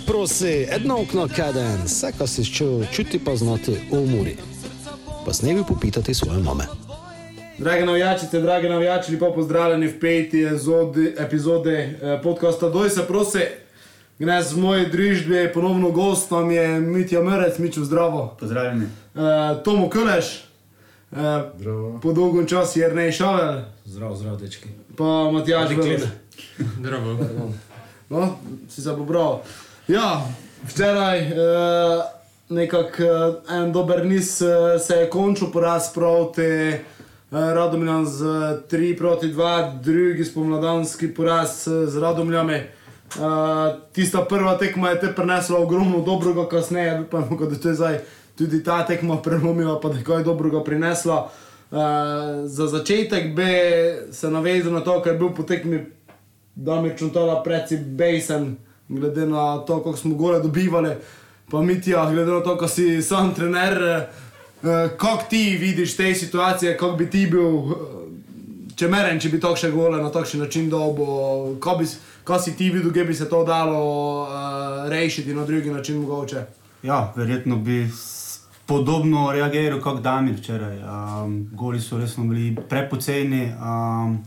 se prosi, jedno okno kaden, vse, kar si čutil, čuti pa znati v umori. Pa s nebi popitati svoje mame. Drage navijačice, drage navijači, lepo pozdravljeni v peti epizodi, epizode eh, podcasta Doj se prosi. Gnes v moji družbi, ponovno gostom je Mitja Merec, Miču zdravo. Pozdravljeni. Uh, Tomo Kuleš, uh, po dolgem času je Rnej Šavel, Zdravo, zdravo, dečki. pa Matjaž Veliko Vrš. Zdravo. No, si se pobral. Ja, včeraj uh, nekako uh, en dober niz uh, se je končal poraz proti uh, Radomljam z 3 proti 2, drugi spomladanski poraz uh, z Radomljami. Uh, tista prva tekma je te prinesla ogromno dobrega, kasneje pa je to je zdaj tudi ta tekma prelomila, pa da je dobrega prinesla. Uh, za začetek bi se navezal na to, kar je bil po tekmi Damir Čuntala preci bejsen, glede na to, kako smo gore dobivali, pa Mitja, glede na to, kako si sam trener, eh, kako ti vidiš te situacije, kako bi ti bil, eh, če meren, če bi to še gole na takšen način dobo, kako si ti videl, da bi se to dalo uh, rešiti na drugi način mogoče. Ja, verjetno bi podobno reagiral kot Damir včeraj. Um, goli so resno bili prepoceni. Um,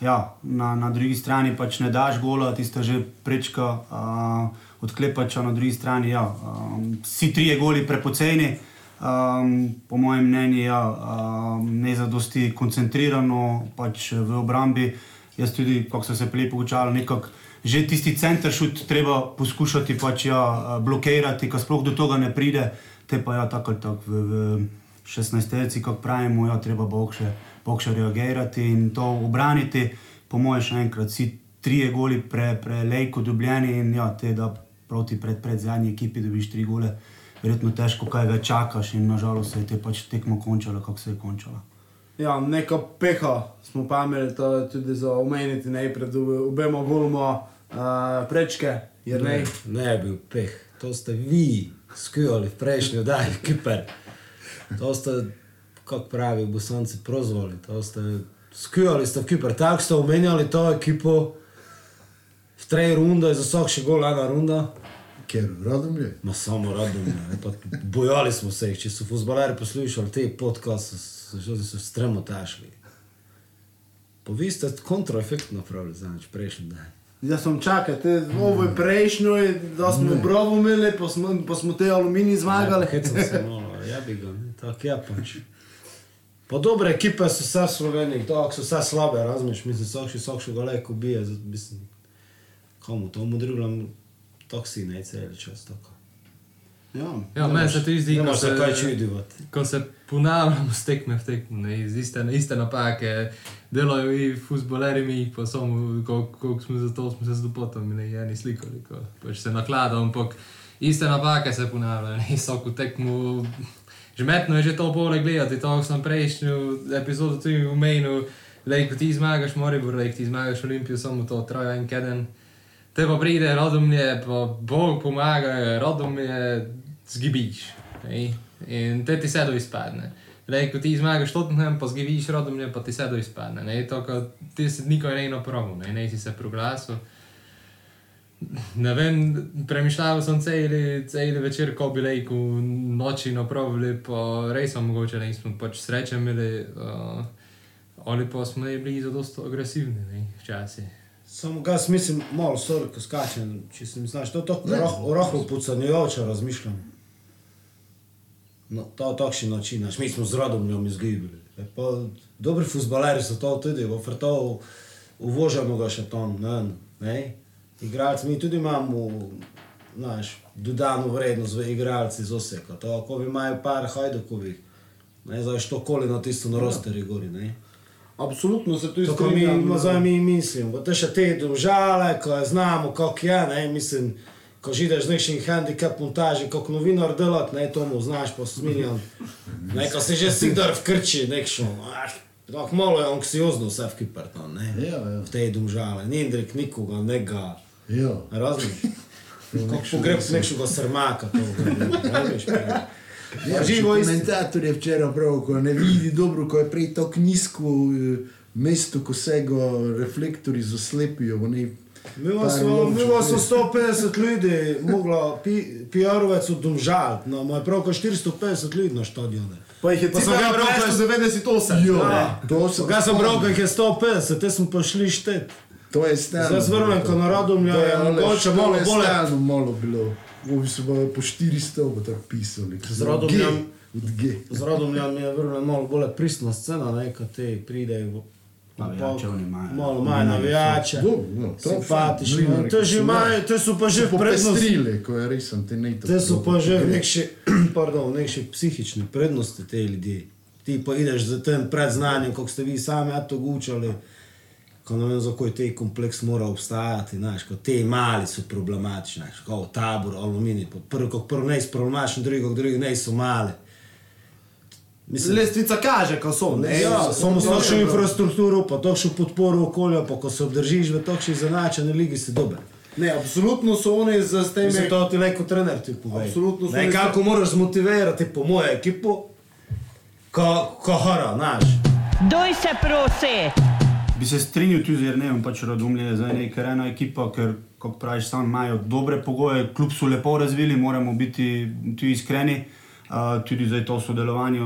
ja, na, na drugi strani pač ne daš gola, tista že prečka uh, odklepača, na drugi strani ja, um, vsi trije goli prepoceni. Um, po mojem mnenju, ja, um, ne zadosti koncentrirano pač v obrambi. Jaz tudi, kako so se lepo učali, nekako že tisti center šut treba poskušati pač, ja, blokirati, ko sploh do tega ne pride, te pa ja, tako ali tako v, v 16-terci, kako pravimo, ja, treba bo še, še reagirati in to obraniti. Po mojem, še enkrat, vsi trije goli pre, prelejko dobljeni in ja, te da proti pred, pred zadnji ekipi dobiš tri gole, verjetno težko kaj več čakaš in nažalost se je te pač tekmo končala, kako se je končala. Ja, neka peha smo pa imeli, tudi za omeniti najprej, da obema goloma uh, prečke, jer ne. Ne je bil peh, to ste vi skujali v prejšnji oddaji, kiper. To ste, kako pravi, bosanci ste skujali ste v kiper. Tako ste omenjali to ekipo, v trej runda je za vsak še gol ena runda. Ker radom je. Ma samo radom, pa bojali smo se jih, če so fuzbaleri poslušali te podcaste, so, so, so stremo tašli. Pa vi ste kontraefekt napravili, znači, prejšnji dan. Jaz sem čakal, te ovo je prejšnjo, da smo bravo imeli, pa smo, pa smo te aluminij zmagali. Hecam se malo, ja bi ga, tako je pač. Pa dobre ekipe so vse v Sloveniji, to so vse slabe, razumeš, mislim, so še so še galeko bije, mislim, komu tomu drugom, tako si ne celi čas, tako. Ja, Ja, meni se tudi zdi, Ne ko se kaj čudivati. ko se ponavljamo z tekme v tekmo, ne, iz iste, iste napake, delajo i futboleri mi, pa samo, koliko smo za to, smo se z dopotom, ne, eni slikali, ko pač se naklada, ampak iste napake se ponavljajo, ne, vsako tekmo, žmetno je že to pole gledati, to sem prejšnjo epizodo tudi omenil, lej, ko ti zmagaš Moribor, ko ti zmagaš Olimpijo, samo to traja en keden, Te pa pride Radomlje, pa Bog pomaga, Radomlje zgibiš. ej. In te ti sedo izpadne. Lej, ko ti zmagaš Tottenham, pa zgibiš Radomlje, pa ti sedo izpadne. Ne? To, ko ti si nikoli ne eno pravo, ne, ne si se proglasil. Ne vem, premišljal sem celi, celi večer, ko bi lejko noči napravili, pa res sem mogoče nismo pač sreče imeli, uh, ali pa smo bili zadosto agresivni, ne, včasih. Samo ga mislim, malo sorry, ko skačem, če se mi znaš, to je tako Ne. roh, rohlo pucanjujoče razmišljam. No, to je takšen način, naš, mi smo z Radomljom izgibili. E, pa Dobri futbaleri so to tudi, v Frtov uvožamo ga še tam, ne, ne. Igralci, mi tudi imamo, znaš, dodano vrednost v igralci z Oseka. To, ko imajo par hajdukovih, ne, zdaj što koli na tisto na rosteri gori, ne. Absolutno se tu mi, strinjam. zdaj mi mislimo, to še te domžale, ko znamo, kako je, ne, mislim, ko žideš z nekšnim handicap montaži, kako novinar delat, ne, to mu znaš, pa sminjam, ne, ko se že sidar v krči, nekšno, ah, tako malo je anksiozno vse v Kipr tam, ne, Ja, ja. v tej domžale, ni Indrik nikoga, nega, Ja. razumeš? Kako pogreb nekšega srmaka? Ja, Živo isto. komentator je včeraj prav, ko ne vidi dobro, ko je prej tako nizko eh, mesto, ko se ga reflektori zaslepijo, Mi je smo, logično, mi smo ne. 150 ljudi, mogla PR-ovec od Domžal, no, ima prav kot 450 ljudi na stadione. Pa jih je Pa sem presto ko 98. Jo, Ja. to sem Kaj sem bral, ko jih je 150, te smo pa šli štet. To je stano. Zdaj zvrnem, ko na Radomlja je mogoče malo bolje. Stano malo bilo. Ovi so pa po 400 bo tako pisali. Z Radomljam- Od G. Z Radomljam je vrlo malo bolj pristna scena, ne, ko te pridejo. Navijače oni imajo. Malo manj navijače, no, to je simpatično. fajn. Te že imajo, te so pa že v prednosti. Popestrile, ko je res te ne Te so pa že v nekši, pardon, nekši psihični prednosti te ljudi. Ti pa ideš z tem predznanjem, kako ste vi sami ja to učili, ko ne vem, za koj te kompleks mora obstajati, znaš, ko te mali so problematični, znaš, kot tabor, aluminij, pa prvi, kot prvi ne so problematični, drugi, kot drugi ne so mali. Mislim, Lestvica kaže, ko so. Ne, Ja, samo s to takšno je infrastrukturo, pa takšno podporo okolja, pa ko se obdržiš v takšni zanačeni ligi, si dober. Ne, absolutno so oni z s temi. Mislim, to ti neko trener ti pove. Absolutno so Nekako moraš zmotivirati po mojo ekipo, ko, ko hara, znaš. Doj se prosi! Bi se strinjal tudi z Jernejem, pač Radomlje je zdaj neka ena ekipa, ker, kot praviš, sam imajo dobre pogoje, kljub so lepo razvili, moramo biti tudi iskreni. Uh, tudi zdaj to sodelovanje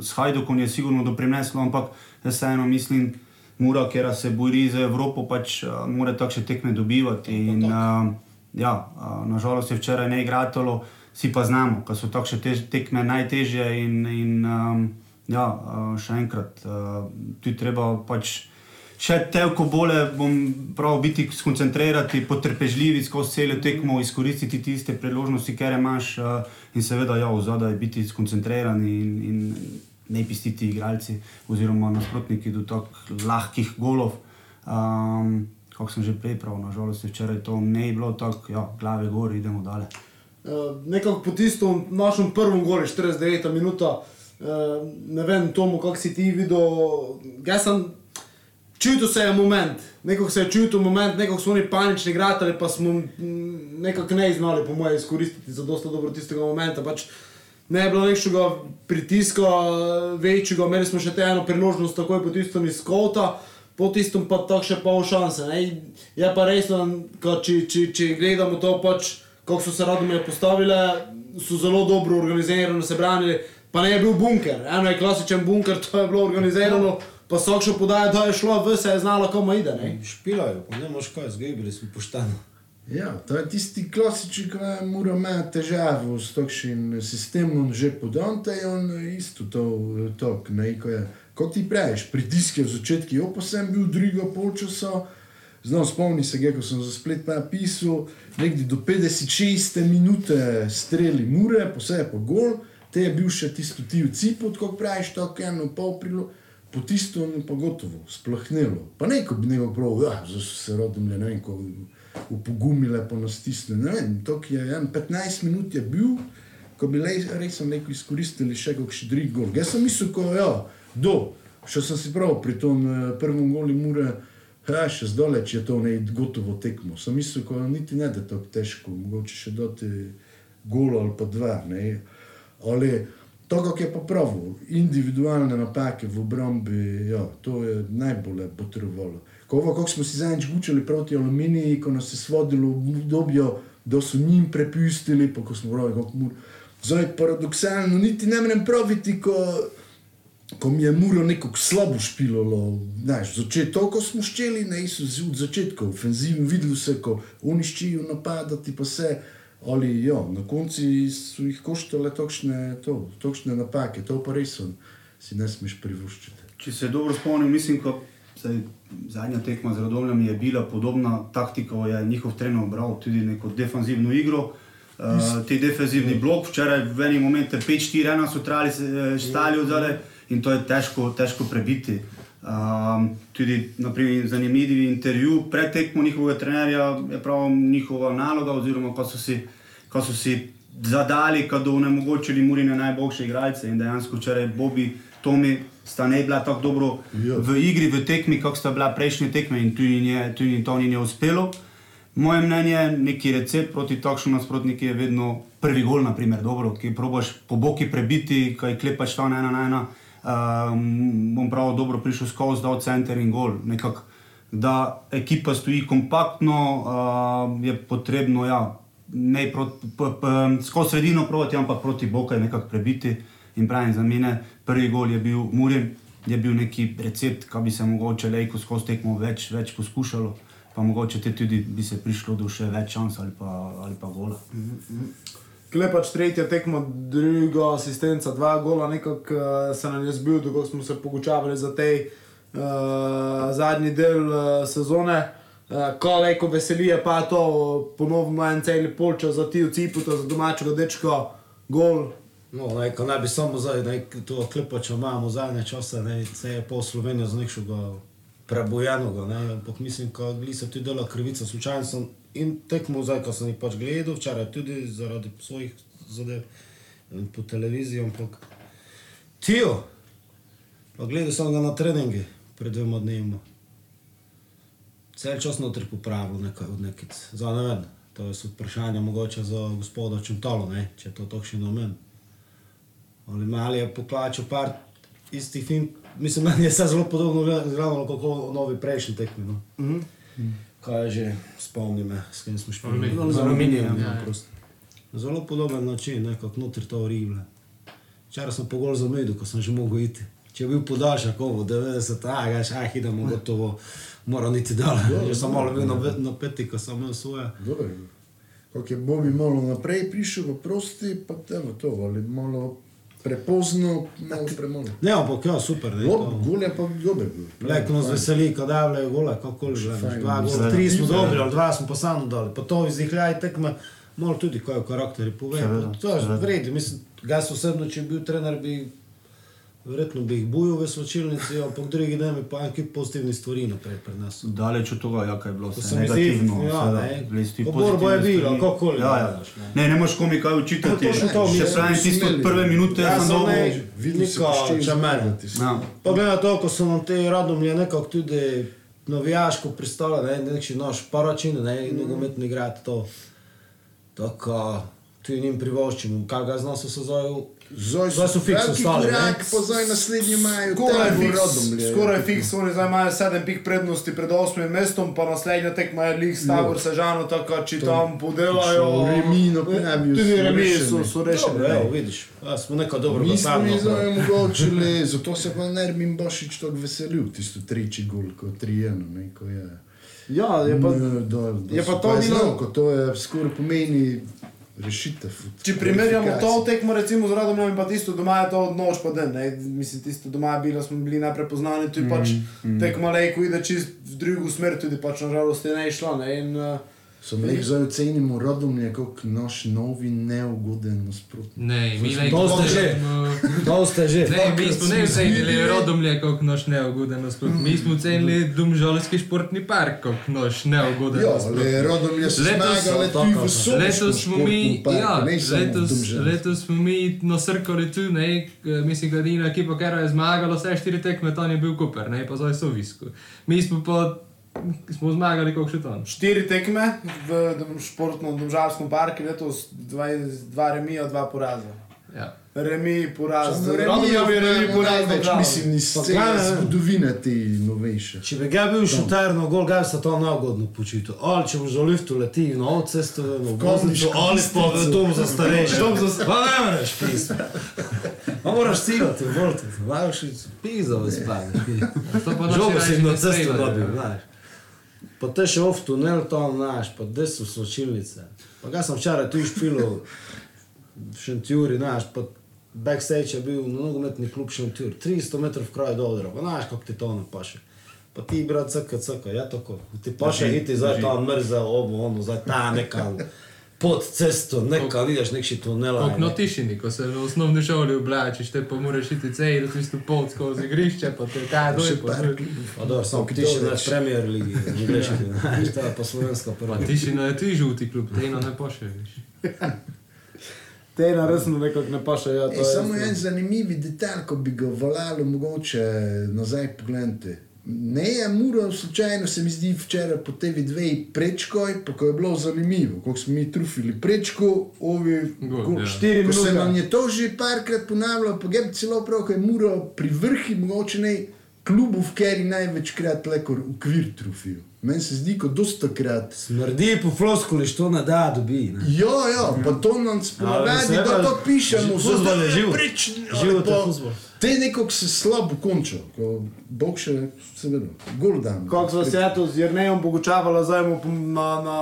s Hajdokom je sigurno doprineslo, ampak vseeno mislim, Mura, ker se bori za Evropo, pač uh, mora takšne tekme dobivati. In, uh, ja, uh, nažalost je včeraj ne igratelo, vsi pa znamo, ker so takšne tež, tekme najtežje in, in um, ja, uh, še enkrat, uh, tu treba pač še toliko bolje bom prav biti skoncentrirati, potrpežljivi skozi celo tekmo, izkoristiti tiste priložnosti, ker imaš uh, in seveda ja, zadaj biti skoncentriran in, in ne pistiti igralci oziroma nasprotniki do tako lahkih golov. Um, Kako sem že prej pravil, nažalost je včeraj to ne bilo tako, ja, glave gor, idemo dalje. Uh, nekako po tistem našem prvem golu, 49 minuta, uh, ne vem, Tomo, kako si ti videl. Jaz sem čutil se je moment, nekako se je čutil moment, nekako smo oni panični igrali, pa smo nekako ne znali, po mojem, izkoristiti za dosta dobro tistega momenta. Pač ne je bilo nekšnega pritiska večjega, imeli smo še te eno priložnost, takoj po tistem iz kota. Po tistem pa tako še pol šanse. Ne? Je pa res, da če, če, če gledamo to, pač, kako so se radomlje postavile, so zelo dobro organizirano, se branili. Pa ne je bil bunker, eno je klasičen bunker, to je bilo organizirano, pa so še podaja, da je šlo, vse je znalo, kamo ide. Ne? Špilajo, pa ne moš kaj, zgibili smo pošteno. Ja, to je tisti klasični, ki mora imeti težavo s takšnim sistemom, že podante je on isto to, tok, ne, ko je, kot ti praviš, pritiske v začetku, jo pa sem bil drugo polčasa, znam spomni se ko sem za splet pa pisal, nekdi do 56 minute streli mure, je pa gol, te je bil še tisto ti v cipot, kot praviš, tako eno pol prilo, po tisto pa gotovo, splahnilo. Pa neko bi nekako prav, ja, zdaj so se rodomlje, ne vem, ko upogumile, pa nas stisnili. Ne vem, to je en 15 minut je bil, ko bi le, res neko izkoristili še kakšen drug gol. Jaz sem mislil, ko ja, do, še sem si prav pri tom eh, prvem goli mure, ja, še zdaleč je to ne gotovo tekmo. Sem mislil, ko niti ne da tako težko, mogoče še doti gol ali pa dva. Ne. Ali to, kako je pa pravo, individualne napake v obrambi, ja, to je najbolje potrebovalo. Kako smo si zadnjič gučali proti aluminiji, ko nas je svodilo v obdobju, da so njim prepustili, pa ko smo pravi, kako mur. Zdaj paradoksalno, niti ne morem praviti, ko, ko mi je muro nekako slabo špilalo, znaš, začetek, ko smo ščeli, ne, so z- od začetka, ofenzivno, videlo se, ko oni ščijo napadati, pa se, ali ja, na konci so jih koštale takšne, to, takšne napake, to pa res on, si ne smeš privoščiti. Če se dobro spomnim, mislim, da zadnja tekma z Radomljem je bila podobna taktika, je njihov trener obral tudi neko defensivno igro. Uh, ti defensivni blok, včeraj v enem momentu 5-4-1 so trali, eh, stali od zadaj in to je težko, težko prebiti. Um, tudi naprimer, zanimiv intervju pred tekmo njihovega trenerja je prav njihova naloga, oziroma ko so si, ko so si zadali, ko so onemogočili Murine najboljše igralce in dejansko včeraj Bobi, Tomi sta ne bila tako dobro Ja. v igri, v tekmi, kot sta bila prejšnje tekme in tudi, nje, tudi to ni ne uspelo. Moje mnenje, neki recept proti takšnemu nasprotniku je vedno prvi gol, naprimer, dobro, ki probaš po boki prebiti, kaj klepaš tam ena na ena. Um, bom prav dobro prišel skozi, dal center in gol. Nekak, da ekipa stoji kompaktno, uh, je potrebno ja, ne proti, p, skozi sredino proti, ampak proti Boku nekako prebiti. In pravim, za mene prvi gol je bil Murjen, je bil neki recept, ki bi se mogoče lejko skozi tekmo več, več poskušalo, pa mogoče te tudi bi se prišlo do še več šans ali pa, ali pa gola. Kle pač tretja tekma, druga asistenca, dva gola, nekako uh, se nam je zbil, tako smo se pogučavali za te uh, zadnji del uh, sezone. Uh, ko leko veseli je pa to, ponovno en cel polčas za ti v ciputa, za domačega dečka, gol. No, ne, ko ne bi samo zdaj, ne, to klepo, če imamo zadnje čase, se je pol Slovenije z nekšega prebojenega, ne, ampak mislim, gli se tudi dela krivica, slučajno sem in tekmo zdaj, ko sem jih pač gledal, včeraj tudi zaradi svojih zadev po televiziji, ampak Tijo, pa gledal sem ga na treningi pred dvema dnevoma. Cel čas notri popravil nekaj od nekic, za ne vem, to je vprašanje mogoče za gospoda Čuntalo, ne, če je to točno namen. Ali mali je poklačil par istih film, mislim, meni je se zelo podobno izgledalo, kot novi prejšnji tekmi. No. Mm -hmm. Kaj je že, spomni me, s kim smo šli. Aluminij. Z aluminijem. Ja, Ja, ja. Na zelo podoben način, nekako notri to rible. Včeraj sem pogol za medu, ko sem že mogel iti. Če je bil podaljšek, ovo 90, a gaš, ah, idemo gotovo, moram niti dal. Že sem malo bil na, na peti, ko sem imel svoje. Dobro. Kako je Bobi malo naprej prišel v prosti, pa evo to, ali malo prepozno, malo premalo. Ne, ampak ja, super. Ne, Lob, to- gol je pa dober bil. Leko nas veseli, ko davljajo gole, kako že dva gola. Tri smo dobri, ali dva smo pa samo dali. Pa to izdihljaj tekme, malo tudi kaj o karakteri pove. Seveda, Pa To je vredi, mislim, gas osebno, če bi bil trener, bi verjetno bi jih bujal v svečilnici, ampak drugi dan bi pa nekaj pozitivnih stvari naprej prenesel. Daleč od tega, ja, kaj je bilo To vse se mi zdi, negativno. ja, ne. borba je bila, stvari. kakokoli Ja, ja. ne. Ne, moreš komi kaj učitati. Točno to, Še pravim, tisto od prve minute Ja, sem ne- Videl si, še izgledati. Ja. Pa gleda to, ko so nam te radomlje nekako tudi navijaško pristale, ne, nekši naš paračin, ne, in nogometni igrati to. Tako, tu njim privoščimo, kaj ga znal so se zdaj. So fiks veliki ostali, ne? korak, pa zdaj naslednji imajo Skoraj Tabo fiks, Radomlje. skoraj fiks, oni zdaj imajo sedem pik prednosti pred osmim mestom, pa naslednja tekma je Lig Stavor Sežano, tako če tam podelajo. Remi na Pnevju Tudi remi so, so rešeni. Dobro, evo, vidiš, ja, smo neko dobro Mi smo jih zdaj omogočili, zato se pa Nermin Bašič tako veselil, tisto tretji gol, ko 3-1, ne, ko je. Ja, je pa, Ne, da, da je pa to bilo- ko to je skoraj pomeni rešitev. če primerjamo to tekmo recimo z Radomljom in pa tisto doma je to nož pa den, ne, mislim tisto doma je bilo, smo bili neprepoznani, tu je pač tekma lejko ide čist v drugo smer, tudi pač nažalost je ne išla, ne, in uh, Sem jih zdaj ocenimo Radomlje kot naš novi neugoden nasprotnik. Ne, mi ne To ste že. To ste že. Ne, mi smo ne ocenili Rodomlje kot naš neugoden nasprotnik. Mi smo ocenili Domžalski športni park kot naš neugoden Ja, nasprotnik. ale Radomlje so Letos- zmagali tu v Soboškem Letos smo mi, ja, letos, letos smo mi nasrkali tu, ne, mislim, da edina ekipa, ki je zmagala vse štiri tekme, tam je bil Koper, ne, pa zdaj so visko. Mi smo pa smo zmagali, koliko še tam. štiri tekme v dom- športnem domžalskem parku, letos dva, dva remija, dva poraza. Ja. Remi, poraz, Samo z Remi Radomljom je remi, poraz, največ, Domžalom. mislim, iz Pa cele kaj, ne? zgodovine te novejše. Če bi ga bil šuter na gol, ga bi se to neugodno počutil. Ali če boš v liftu leti na avtocesto, na voznico, ali pa v dom za starejše. Dom za Pa ne moreš pisati. Pa moraš voliti. Vaš pizza v spanje. To pa naši Žogo si na ne streljajo. dobil, znaš. Pa te še v tunel tam, znaš, pa desno sočilnice. Pa ga sem včeraj tu išpilo v Šentjuri, znaš, pa backstage je bil nogometni klub Šentjur, 300 metrov v kraju do odra, pa znaš, kako ti to ne paše. Pa ti, brat, caka, caka, ja tako. Ti paše iti zdaj tam mrza, ovo, ono, zdaj ta neka pod cesto, neka, vidiš nekši tunela. Kot na tišini, ko se v osnovni šoli oblačiš, te pa moraš iti cej, da tisto pot skozi igrišče, pa te kaj Še doj, pa dobro, samo ti še daleč? naš premier ligi, angliški, znaš, to je pa slovenska prva. Pa tišina je ti žuti klub, te eno ne poševiš. Te na resno nekako ne paše, ja, to E, je. samo en zanimiv detalj, ko bi ga valjalo mogoče nazaj pogledati. Ne je Muro, slučajno se mi zdi včeraj po TV2 prečkoj, pa ko je bilo zanimivo, kako smo mi trufili prečko, ovi Gol, ko, ja. Štiri ko se nam je to že parkrat ponavljalo, pa je celo prav, ko je Muro pri vrhi, mogoče ne klubov, ker je največkrat le kot ukvir trofil. Meni se zdi, kot dosta krat. Smrdi po floskuli, što ne da dobi. Ne? Ja, ja, pa to nam spominja, seveda, da to pišemo, fuzbal je živ. Preč, Živ ali je fuzbal. Te nekako se slabo konča, ko Bog še, seveda, gol dan. Kako smo se to z Jrnejem pogučavali, zdaj mu na, na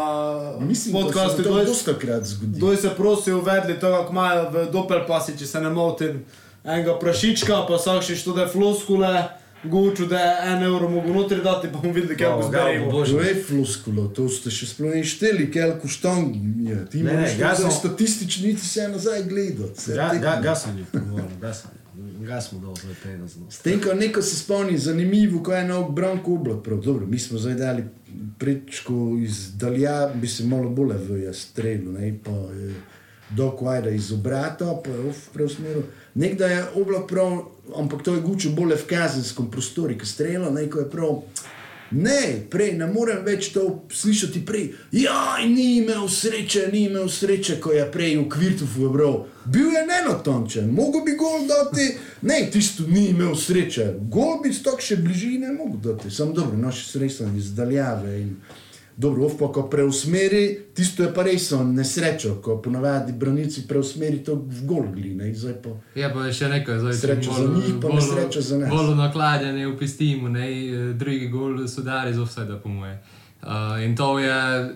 Mislim, podcastu, to je- dosta krat zgodi. kdo je se prosil uvedli to, kako imajo v Doppelpasi, če se ne motim, enega prašička, pa vsak še što da je floskule, guču, da je en evro mogo notri dati, pa bomo videli, kako Bravo, zberemo. bravo, To je floskulo, to ste še sploh ne šteli, koliko štang je. Ti Ne, ne, moraš ga to smo- statistično niti se nazaj gledati. Ga, ga, gasanje, pogovarjam, gasanje. Gas smo dol, to je pena zelo. S tem, ko neko se spomni, zanimivo, ko je eno Branko oblak. Prav, dobro, mi smo zdaj dali prečko iz dalja, bi se malo bolje v strelu, ne pa eh, dok vajda iz obrata, pa je uf, preusmeril. Nekdaj je oblak prav, ampak to je gučo bolje v kazenskem prostoru, ki strela, ne, ko je prav. Ne, prej ne morem več to slišati. Prej. Ja, ni imel sreče, ni imel sreče, ko je prej v Kvirtufu bral. Bil je nenotončen, mogel bi gol dati. Ne, tisto ni imel sreče. Gol bi stok še bližine mogel dati. Sam dobro, naše sredstva iz daljave. In dobro, pa ko preusmeri, tisto je pa res nesrečo, ko ponavadi branilci preusmeri to v gol gline. Zdaj pa. Je pa še nekaj, zdaj Sreča za njih, pa nesreča za nas. Bolj nakladanje v pistimu, ne, eh, drugi gol so dali z offside, po moje. Uh, in to je,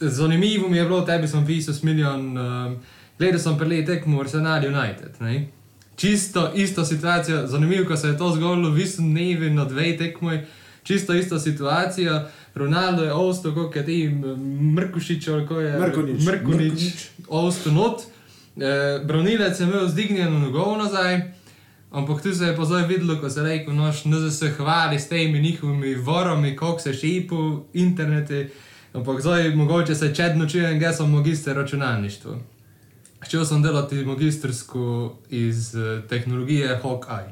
zanimivo mi je bilo, tebi sem pisal s milijon, uh, gledal sem prele tekmo Arsenal United, ne. Čisto isto situacijo, zanimivo, ko se je to zgodilo, v bistvu dnevi na dve tekmoj, čisto ista situacija. Ronaldo je ostal, kot je ti Mrkušič, ali ko je Mrkonič. Mrkonič, ostal not. Eh, Branilec je imel zdignjeno nogo nazaj, ampak tu se je pa zdaj videlo, ko se rekel, noš, ne se hvali s temi njihovimi vorami, kako se šipi po internetu. Ampak zdaj mogoče se čedno čujem, da sem magister računalništva. Začel sem delati magistrsko iz eh, tehnologije Hawkeye,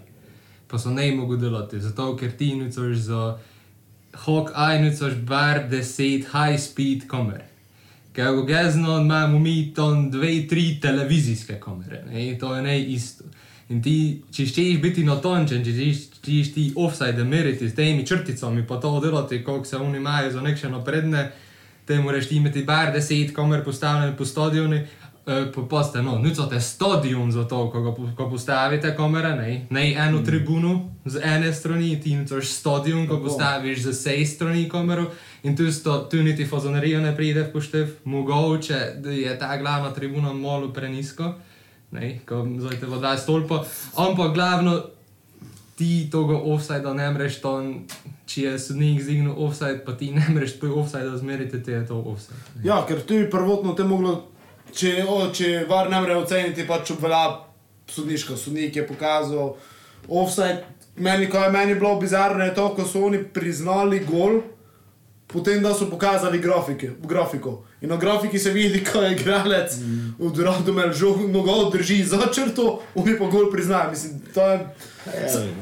pa sem ne mogel delati, zato ker ti nucaš za Hawkeye nucaš bar 10 high speed kamere. Ker ga gezno imamo mi tam dve, tri televizijske kamere, to je ne isto. In ti, če želiš biti če želiš- če želiš ti offside meriti s temi črticami, pa to delati, koliko se oni imajo za nekše napredne, te moraš ti imeti bar 10 kamer postavljene po stadionu, eh, po poste, no, nucate stadion za to, ko, ga ko postavite kamere, ne, ne eno tribuno z ene strani, ti nucaš stadion, ko postaviš z vsej strani kamero in tu, sto, tu niti fazonerijo ne pride v poštev, mogoče da je ta glavna tribuna malo prenisko, ne, ko zdaj te voda stolpa, ampak glavno ti tega offsajda ne mreš ton, če je sodnik zdignil offside, pa ti ne mreš tvoj offside zmeriti, te je to ne. Ja, ker tu je prvotno te moglo, če, o, če var ne more oceniti, pač obvelja sodniško. Sodnik je pokazal offside. Meni, ko je meni bilo bizarno, je to, ko so oni priznali gol, potem da so pokazali grafike, grafiko. In na grafiki se vidi, ko je igralec mm. v Radomel žog nogo drži za črto, oni pa gol priznajo. Mislim, to je...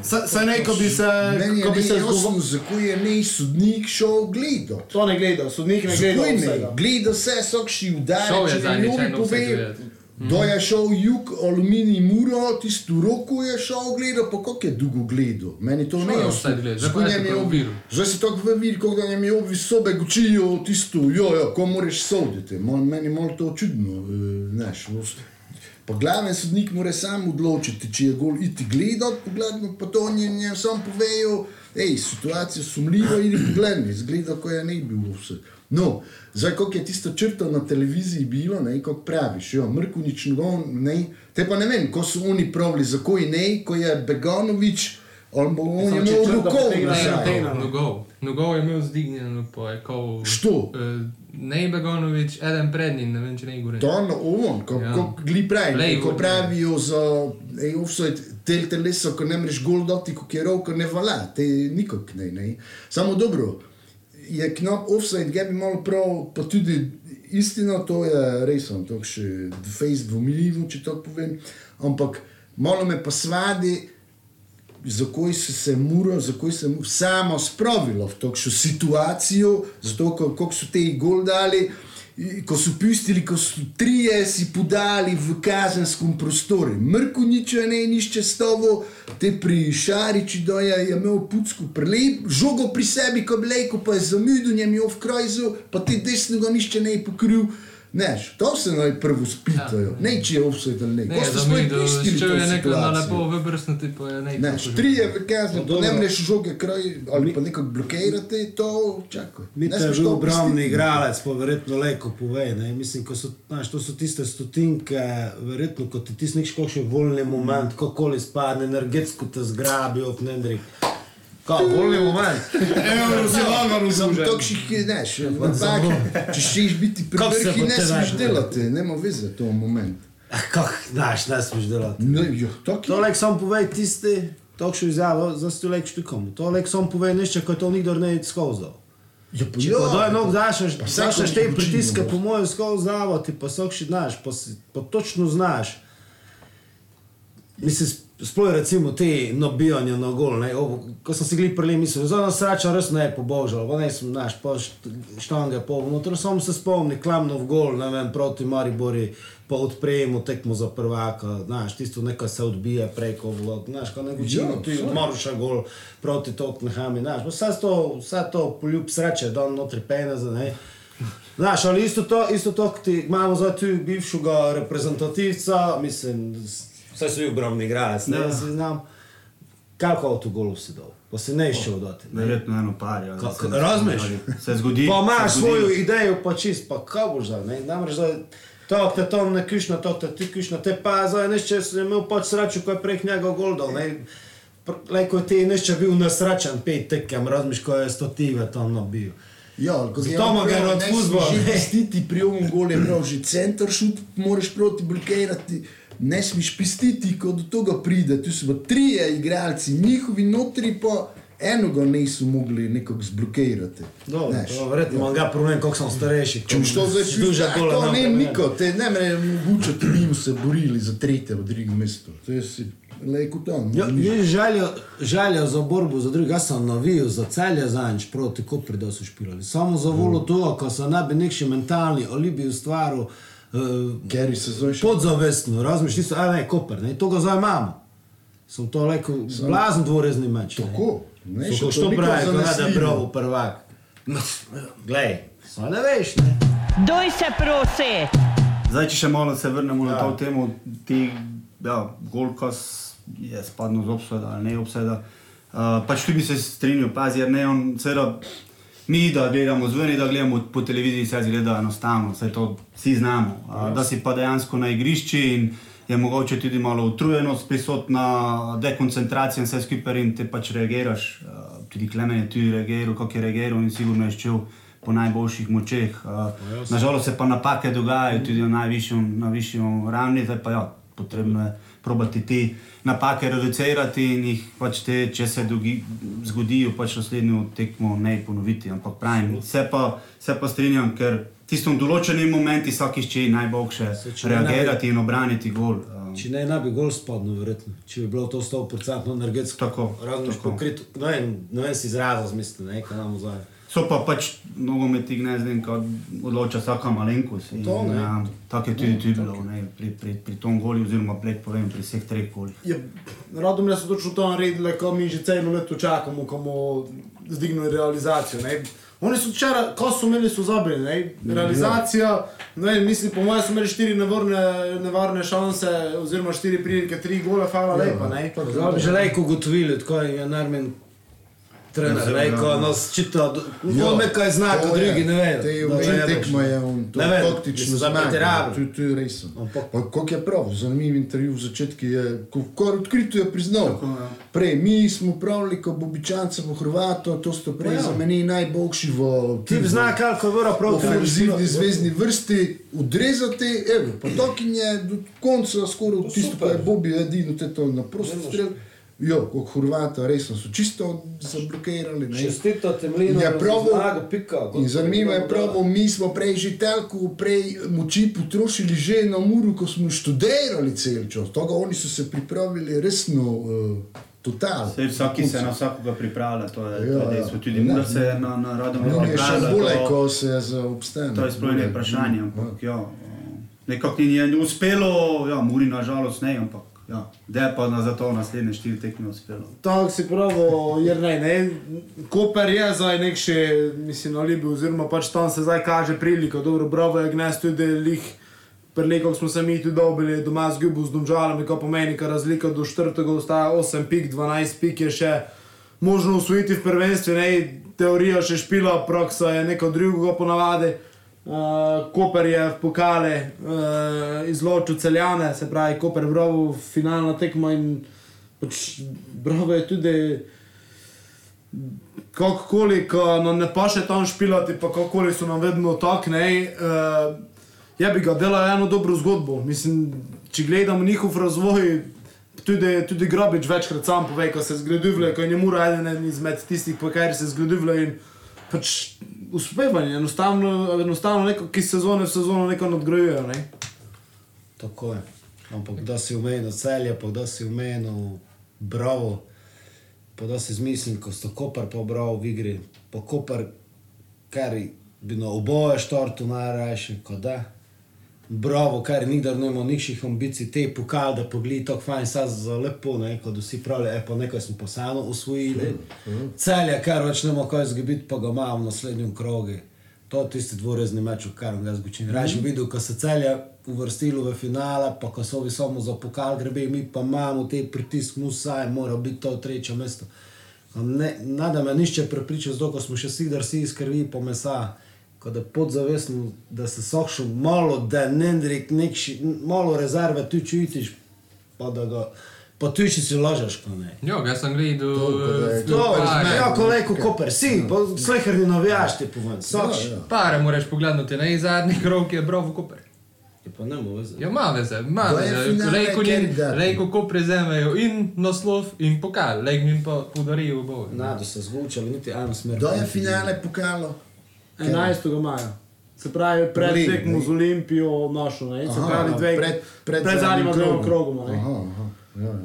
sa- Saj ne, ko bi se... Meni je ko bi se zgovo- zakaj je ne sodnik šel gledati. To ne gleda, sodnik ne gleda. Gleda se, so kši Šel udari, je če ne zadnjič jovi Da je šel jug, aluminij, muro, tisto roko je šel gledati, pa kako je dolgo gledal. Meni to ne je je gledat, zdaj je ne tako v vir, kot da ne mi obi sobe gučijo tisto, jo, jo, ko moraš soditi. Meni je malo to čudno, uh, znaš. Pa glavni sodnik mora sam odločiti, če je gol iti gledati, pa to njem njem sam povejo, hej, situacija sumljiva, idi pogledaj, izgleda, ko je ne bil vse. No, zdaj, kako je tisto črto na televiziji bilo, ne, kako praviš, jo, Mrkunič, no, ne, te pa ne vem, ko so oni pravili, zakaj ne, ko je Beganovič, on bo on je imel roko, na anteno. Nogov, nogov je imel zdignjeno, pa je kol. Što? Uh, ne Begonovič, eden pred njim, ne vem, če ne gre. To je on, ko, Ja. ko gli pravi, ko ne. pravijo za ej, offside, tel teleso, ko ne mreš gol dati, ko je roko ne vala, te nikak ne, ne. Samo dobro, je knap offside, ga bi malo prav, pa tudi istina, to je res, on to še face dvomljivo, če to povem, ampak malo me pa svadi, zakaj so se muro, zakaj se mu samo spravilo v takšno situacijo, zato ko- kako so te gol dali. Ko so pustili, ko so trije si podali v kazenskem prostoru. Mrko nič ne nišče stovo, te pri Šariči doja je imel pucku prelep, žogo pri sebi, ko blejko pa je zamudil, njem je v krajzu, pa te desnega nišče ne je pokril. Neš, to se naj prvo spitajo, ja. ne če je offset ali ne. Ne, Ko ste da svoje mi do pustili če to je situacijo. lepo vybrsnuti, pa je nekaj. Neš, trije v kazenskem, dobro. ne mreš žoge kraj, ali pa nekako blokirate, to čakaj. Mi Ne je bil to obrambni igralec, pa verjetno lejko pove. Ne? Mislim, ko so, znaš, to so tiste stotinke, verjetno, ko ti tisneš kakšen volni moment, kakoli spadne, energetsko te zgrabijo, ne ndrik. Kaj, volni moment? Evo, si lagano zaužen. takšnih, neš, napak, če ščeš biti pri Kako se vrhi, bo ne smeš delati, nema veze to moment. Ah, Kak, znaš, ne smeš delati. Ne, jo, tak To je. lek sam povej tisti, takšno izjavo, za sto lek štukom. To lek sam povej nešto, ko to nikdar ne je skozdal. Ja, pa Če ja, pa doj nog daš, pa vsako daš te pritiske boš. po mojem skozdavo, ti pa sok še znaš, pa točno znaš. Mislim, sploh recimo te nabijanja na gol, ne, ovo, ko sem si gli prili mislil, zelo sreča res ne je pobožal, pa ne sem, znaš, pa št- štange po noter, samo se spomni, klamnov gol, ne vem, proti Maribori, pa odprejemo tekmo za prvaka, znaš, tisto nekaj se odbija preko vlog, znaš, ko ne gočimo, Ja, ti saj. od Maruša gol proti Tottenhamu, znaš, vse to, vse to poljub sreče, da notri peneze, ne. Znaš, ali isto to, isto to, ko ti imamo zdaj tu bivšega reprezentativca, mislim, vse so obrambni igralec, ne, ja. si znam, kako avto golov si dal, pa se ne išče odati. ne. Verjetno eno par. Ja, Ka- se- razumeš? Se zgodi. Pa imaš se zgodi. svojo idejo, pa čist, pa kaj boš zdaj, ne, namreč zdaj, to te tam ne kišno, to te ti kišno, te pa zdaj nešče si imel pač srečo, ko je prek njega gol dal, ne, Lejko ti nešče bil nesrečen pet tekem, razmiš, ko je stotive tam nabil. Ja, ali ko je ima ga rad fuzbol, Že ne. pistiti pri ovom golu je prav, že center šut moraš proti blokirati. Ne smeš pistiti, ko do toga pride. Tu so pa trije igralci, njihovi notri pa enoga niso mogli nekako zblokirati. Verjetno imam ga problem, koliko sem starejši. Če boš to zdaj šel, gola to ne primer. Niko, te ne more mogoče mi smo se borili za tretje v drugem mestu. To je si lejko tam. Je želja za borbo za drugi, jaz sem navijal za celje zanj, proti Kopri, da so špilali. Samo za volo to, ko se ne bi nekši mentalni alibi ustvaril, Ker se zdaj še podzavestno, razmišljal si, a ne, Koper, ne, to ga zdaj imamo. Sem to rekel, blazen dvorezni meč. ne. Tako, ne, So še toliko pravi, ko ne da zanesljivo. prav prvak. Glej, samo ne veš, ne. Doj se prosi. Zdaj, če še malo se vrnemo ja. na Ja. to temo, ti ja, golkas je spadno z obseda ali ne obseda. Uh, pač tu bi se strinjal, pazi, jer ne on, seveda, mi da gledamo zveni, da gledamo po televiziji, se zgleda enostavno, vse to vsi znamo. Uh, da si pa dejansko na igrišču in je mogoče tudi malo utrujenost prisotna, dekoncentracija in vse skupaj in te pač reagiraš. Uh, tudi Klemen je tudi reagiral, kako je reagiral in sigurno je ščel po najboljših močeh. Nažalost se pa napake dogajajo tudi na najvišjem, na višjem ravni, zdaj pa ja, potrebno je probati te napake reducirati in jih pač te, če se dogi, zgodijo, pač naslednjo tekmo ne ponoviti. Ampak pravim, se pa, se pa strinjam, ker tisto v določenih momentih vsakiš če je najboljše reagirati in obraniti gol. Um, Če ne, ne bi gol spadlo, verjetno. Če bi bilo to 100% energetsko. Tako, Razumeš, tako. pokrit, no, ne vem, ne vem si izrazil, mislim, ne, kaj nam zdaj. So pa pač nogometni gnezdi, ko odloča vsaka malenkost. In, To, ne. ja, Tako je tudi, tudi bilo ne, pri, pri, pri tom golu, oziroma plek, povem, pri vseh treh golih. Ja, Radomlje so točno to naredili, ko mi že celo leto čakamo, ko bomo zdignili realizacijo. Ne. Oni so včeraj, ko so imeli, so zabili. ne. Realizacija, ne, vem, mislim, po mojem so imeli štiri nevarne, nevarne šanse, oziroma štiri prilike, tri gole, hvala lepa. ne. Zdaj bi že lejko ugotovili, tako je Narmen trener, Ja, lejko ja. nas čita, on nekaj zna, to kot je, drugi ne ve. Te ne tekmo je on, to Ne vem, taktično pretiravam. To, to je res. Koliko je prav, zanimiv intervju v začetku je, ko kar odkrito je priznal. Tako, ja. Prej, mi smo pravili, ko Bobičance v Hrvato, to sto prej Ja. za meni najboljši v Ti zna, kako je bilo prav. ofenzivni zvezdni vrsti, odrezati, evo, pa tokinje do konca, skoraj tisto, kar je Bobi edino te to na prosti strel. Jo, kot Hrvata, resno so čisto zablokirali. ne. Čestitati Mlinu, Ja, zmago, pika. In zanimivo je prav, mi smo prej že toliko prej moči potrošili že na muru, ko smo študirali cel čas. Toga oni so se pripravili resno uh, Total. Sej vsaki se na vsakoga pripravlja, to je, Ja, to je dejstvo. Tudi ne. mora se na, na radom No, je še bolje, to, ko se za obstanek. to je sploh ne vprašanje, ampak ja, nekako ni ni uspelo, ja, Muri nažalost ne, ampak ja, da je pa na zato naslednje štiri tekme uspelo. Tako si pravo, jer ne, ne. Koper je zdaj nek še, mislim, na Libiji, oziroma pač tam se zdaj kaže prilika. Dobro, bravo je gnes tudi lih. Preleko smo se mi tudi dobili doma z Gubu, z Domžalami, ko pomeni, da razlika do 4. ostaja 8 pik, 12 pik je še možno usvojiti v prvenstvu, ne, teorija še špila, praksa je neko drugega ponavadi. Uh, Koper je v pokale uh, izločil celjane, se pravi, Koper je bral finalna tekma in pač bravo je tudi kakorkoli, ko nam ne paše tam špilati, pa kakorkoli so nam vedno tako, ne. Uh, je bi ga delal eno dobro zgodbo. Mislim, če gledamo njihov razvoj, tudi, tudi Grobič večkrat sam pove, ko se zgleduje, ko je njemu eden izmed tistih, po kateri se pač uspevanje, enostavno, enostavno neko, ki sezone v sezono neko nadgrajujejo. Ne? Tako je. Ampak da si umenil celje, pa da si umenil bravo, pa da si zmislil, ko sta kopar pa bravo v igri, pa kopar, kar bi na oboje štortu najrajše, kot da. Bravo, kar nikdar ne imamo nikših ambicij, te pokal, da pogledi tako fajn, sad za lepo, ne, kot vsi pravijo, e pa nekaj smo pa samo usvojili. Celje, kar več ne moramo kaj zgubiti, pa ga imamo v naslednjem krogu. To je tisti dvorezni meč, katerem ga zgučim. Raje mm. videl, ko se celje uvrstilo v finale, pa ko so vi samo za pokal grebe, mi pa imamo te pritisk, musaj, mora biti to tretje mesto. Ne, nada me nišče prepričal, zato ko smo še si, da si izkrvi po mesa, ko da podzavestno, da se sošel malo, da ne rek nekši, malo rezerve tu čutiš, pa da ga, pa tu si lažeš, ko ne. Jo, jaz sem gledal. Da je eh, to- To, pare. ja, kolega Koper, si, pa sleherni navijaš ti povem, soč. Ja, ja. Pare moraš pogledati, ne zadnji krok je bravo Koper. Je pa ne more Ja, ima veze, ima To veze. finale, Rejko ker njim, da. rejko ko prezemejo in naslov in pokal, rejko jim pa podarijo oboje. Nado se zvučali, niti eno smer. Kdo je finale pokalo? 11. maja. Se pravi, pred tekmo z Olimpijo našo, ne? Se Aha, pravi, dve, pred, pred, pred zadnjima dvema krogoma, ne? Aha, aha, ja, ja.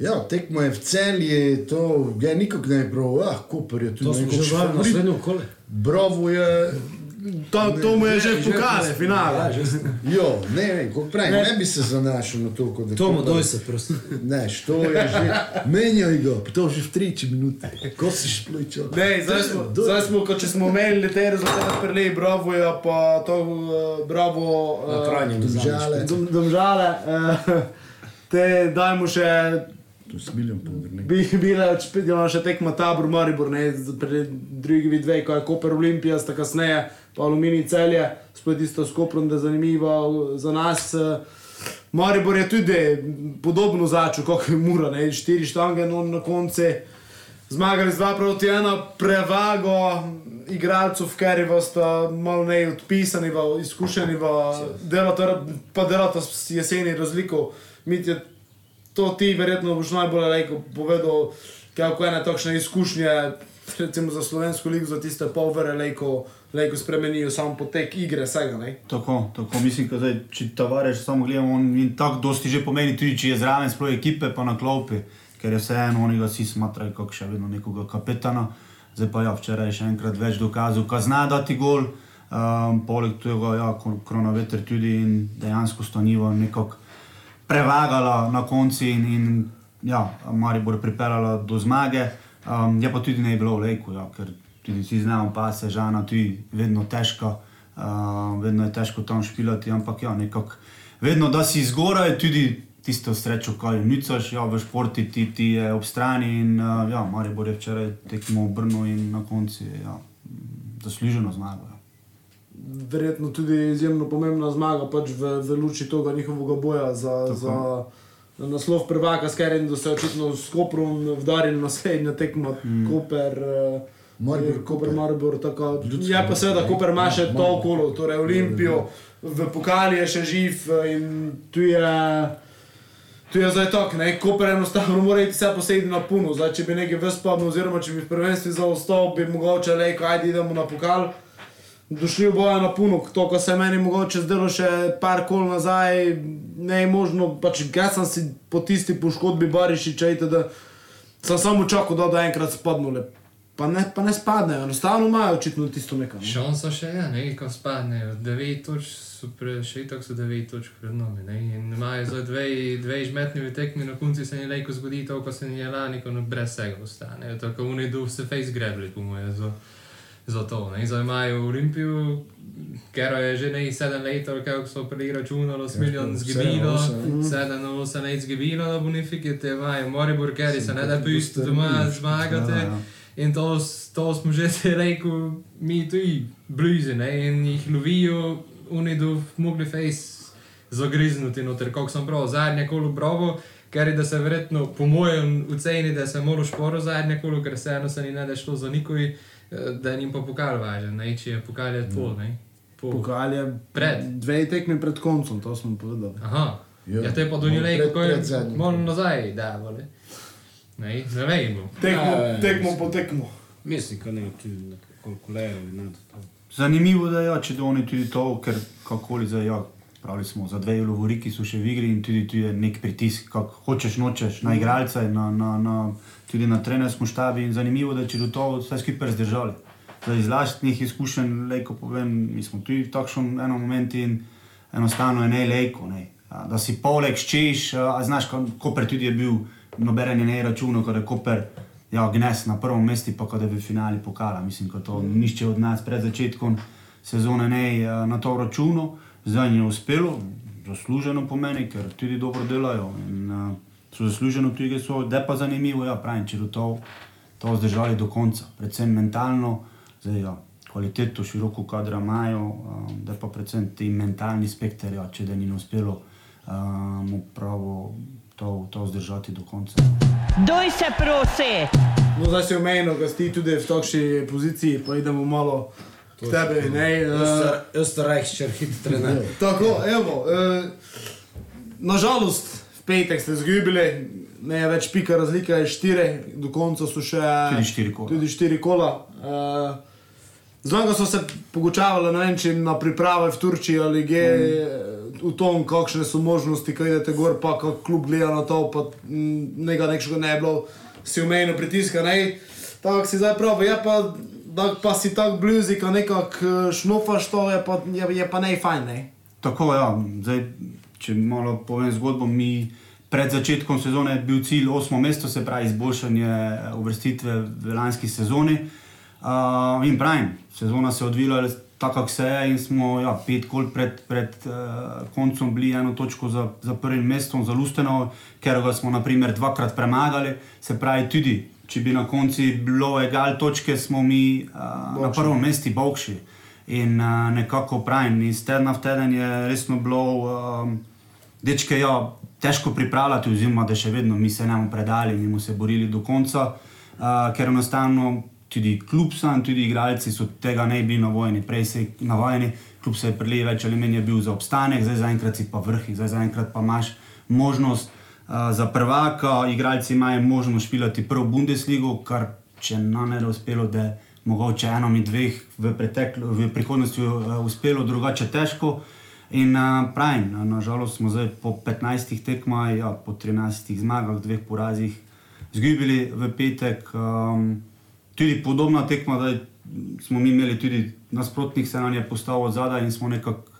Ja, tekmo je v celji, to je nikak ne prav, ah, Koper je tu To smo že vali na favorit. srednjem kole. Bravo je, To, to mu je že pos- finale. Ja, že jo, ne, ne, kot pravim, ne bi se zanašal na to, kot da Tomo, doj se, prosim. Ne, što je že, menjaj ga, pa to že v treći minuti. Ko si špličal? Ne, zdaj smo, zdaj smo, ko če smo imeli te rezultate prelej, bravo je pa to, uh, bravo. Na krajnjem Domžale. Dom, domžale, uh, te dajmo še, To je smiljen podrnik. bi bile odšpitjeno še tekma tabor Maribor, ne, drugi dve, ko je Koper Olimpija, sta kasneje, pa Aluminij celje, spet isto s Koprom, da je zanimivo za nas. Uh, Maribor je tudi podobno začel, kot je Mura, ne, štiri štange no, na koncu. Zmagali z 2 proti 1, prevago igralcev, ker je sta malo ne odpisani, v, izkušeni v delu, pa delata s jeseni razliko. Mitja, to ti verjetno boš najbolj rekel, povedal, kako ene takšne izkušnje, recimo za slovensko ligo, za tiste polvere, lejko, lejko spremenijo sam potek igre, vsega. Tako, tako mislim, da zdaj, če tavarež samo gledamo, on in tako dosti že pomeni, tudi če je zraven sploh ekipe, pa na klopi, ker je vseeno oni ga vsi smatrajo kot še vedno nekoga kapetana. Zdaj pa ja, včeraj je še enkrat več dokazov, ko zna dati gol, um, poleg tega, ja, kronoveter tudi in dejansko stanivo nekako prevagala na konci in, in ja, Maribor pripeljala do zmage. Um, je pa tudi ne bilo v Leku, ja, ker tudi vsi znamo, pa se žana tudi vedno težko, uh, vedno je težko tam špilati, ampak ja, nekako vedno, da si zgoraj, tudi tisto srečo, kaj nicaš, ja, v športi ti, ti je ob strani in uh, ja, Maribor je včeraj tekmo obrnil in na koncu je ja, zasluženo zmago. Ja. Verjetno tudi izjemno pomembna zmaga pač v, v luči tega njihovega boja za, za naslov prvaka, s katerim so se očitno s Koprom vdarili na naslednjo tekmo, mm. Koper. eh, Maribor, Koper. Maribor, tako. Ljudsko, Je pa seveda? Koper ima še Ma- to okolo, torej Olimpijo, v pokali je še živ eh, in tu je. Tu je zdaj tako, ne, Koper enostavno mora iti vse posebej na puno. Zdaj, če bi nekaj vespadno, oziroma če bi v prvenstvu zaostal, bi mogoče rekel, ajde idemo na pokal. Došli v boja na puno, to, ko se meni mogoče zdelo še par kol nazaj, ne je možno, pač jaz sem si po tisti poškodbi Barišiča, itd. sem samo čakal, da bodo enkrat spadnule. Pa ne, pa ne spadnejo, enostavno imajo očitno tisto nekaj. no. Šansa še je, ne, ko spadnejo. 9 točk so pre, še tako so 9 točk pred nami. Ne, in imajo za dve, dve žmetni tekmi, na koncu se ni lejko zgodi to, ko se ni lani, ko brez vsega ostane. Tako oni do se face grebli, po moje, za, za to. Ne. Zdaj imajo Olimpijo, ker je že ne 7 let, kako so pri računalo s milijon zgibilo, 7 8 let zgibilo na bonifike, te imajo Moribor, ker se ne da pusti doma zmagati. Ja, ja. In to, to smo že rekel, mi tudi blizu, ne, in jih lovijo, oni do mogli face zagrizniti noter, kako sem prav, zadnje kolo bravo, ker je da se verjetno, po mojem oceni, da se moraš poro zadnje kolo, ker se eno se ni ne da šlo za nikoj, eh, da jim pa pokal važen, ne, če je pokal je pol, ne. Pol. Pokal je Pred. dve tekmi pred koncem, to smo povedali. Aha, Ja. ja, te pa do pred- kako je, malo nazaj, da, vole. Ne, ne vem. Tekmo, Ja, tekmo po tekmo. Mislim, da ne, tudi koliko lejo in nad to. Zanimivo je, ja, če da oni tudi to, ker kakoli za ja, pravili smo, za dve lovoriki so še v igri in tudi tu je nek pritisk, kako hočeš, nočeš na igralce, na, na, na, tudi na trenerskem štabu. In zanimivo je, če do to vse skupaj zdržali. Zdaj, iz lastnih izkušenj, lejko povem, mi smo tudi v takšnem enem momentu in enostavno je ne lejko. Ne. A, Da si poleg češ, a znaš, ko- Koper tudi je bil, noberen je ne računal, ko je Koper ja, gnes na prvem mestu, pa ko je v finali pokala. Mislim, da to nišče od nas pred začetkom sezone ne a, na to računo. Zdaj je uspelo, zasluženo pomeni, ker tudi dobro delajo. In, a, so zasluženo tudi so, da je pa zanimivo, ja, pravim, če do to, to zdržali do konca, predvsem mentalno, zdaj ja. Kvaliteto, široko kadra imajo, a, da pa predvsem ti mentalni spekter, ja, če da ni uspelo mu pravo to, to zdržati do konca. Doj se prosi. No, zdaj si omenil, da si tudi v takšni poziciji, pa idemo malo k tebi. Ne, uh, Österreichscher hit trener. tako, evo. Uh, nažalost, v petek ste izgubili, ne je več pika razlika, je štiri, do konca so še Tudi štiri kola. Tudi štiri kola. Uh, Zelo so se pogučavali, ne vem, če na priprave v Turčiji ali kje, mm. V tom, kakšne so možnosti, kaj idete gor, pa kako klub gleda na to, pa mm, nekaj nekšega ne bilo, si umejno pritiska. Tako si zdaj pravi, je pa, da pa si tako blizu, ko nekako eh, šnufaš to, je pa, je, je pa ne fajn, ne. Tako ja, zdaj, če malo povem zgodbo, mi pred začetkom sezone je bil cilj osmo mesto, se pravi izboljšanje eh, uvrstitve v lanski sezoni. Uh, in pravim, sezona se je odvila tako, kako se je, in smo ja, pet kol pred, pred uh, koncem bili eno točko za, za prvim mestom, za Lusteno, ker ga smo naprimer dvakrat premagali. Se pravi, tudi če bi na koncu bilo egal točke, smo mi uh, na prvem mestu bokši. In uh, nekako pravim, iz tedna v teden je resno bilo, um, dečke, ja, težko pripravljati, oziroma da še vedno mi se ne bomo predali in bomo se borili do konca, uh, ker enostavno tudi klub sam, tudi igralci so tega ne bili navojeni, prej se je navajeni, klub se je prelije več ali manj je bil za obstanek, zdaj zaenkrat si pa vrh, zdaj zaenkrat pa imaš možnost uh, za prvaka, igralci imajo možnost špilati prvo Bundesligo, kar če nam bo uspelo, da je mogoče eno in dveh v, preteklo, v prihodnosti uh, uspelo, drugače težko. In uh, pravim, na- nažalost smo zdaj po 15 tekmah, ja, po 13 zmagah, dveh porazih, izgubili v petek. Um, tudi podobna tekma, da smo mi imeli tudi nasprotnik, se nam je postavil zadaj in smo nekako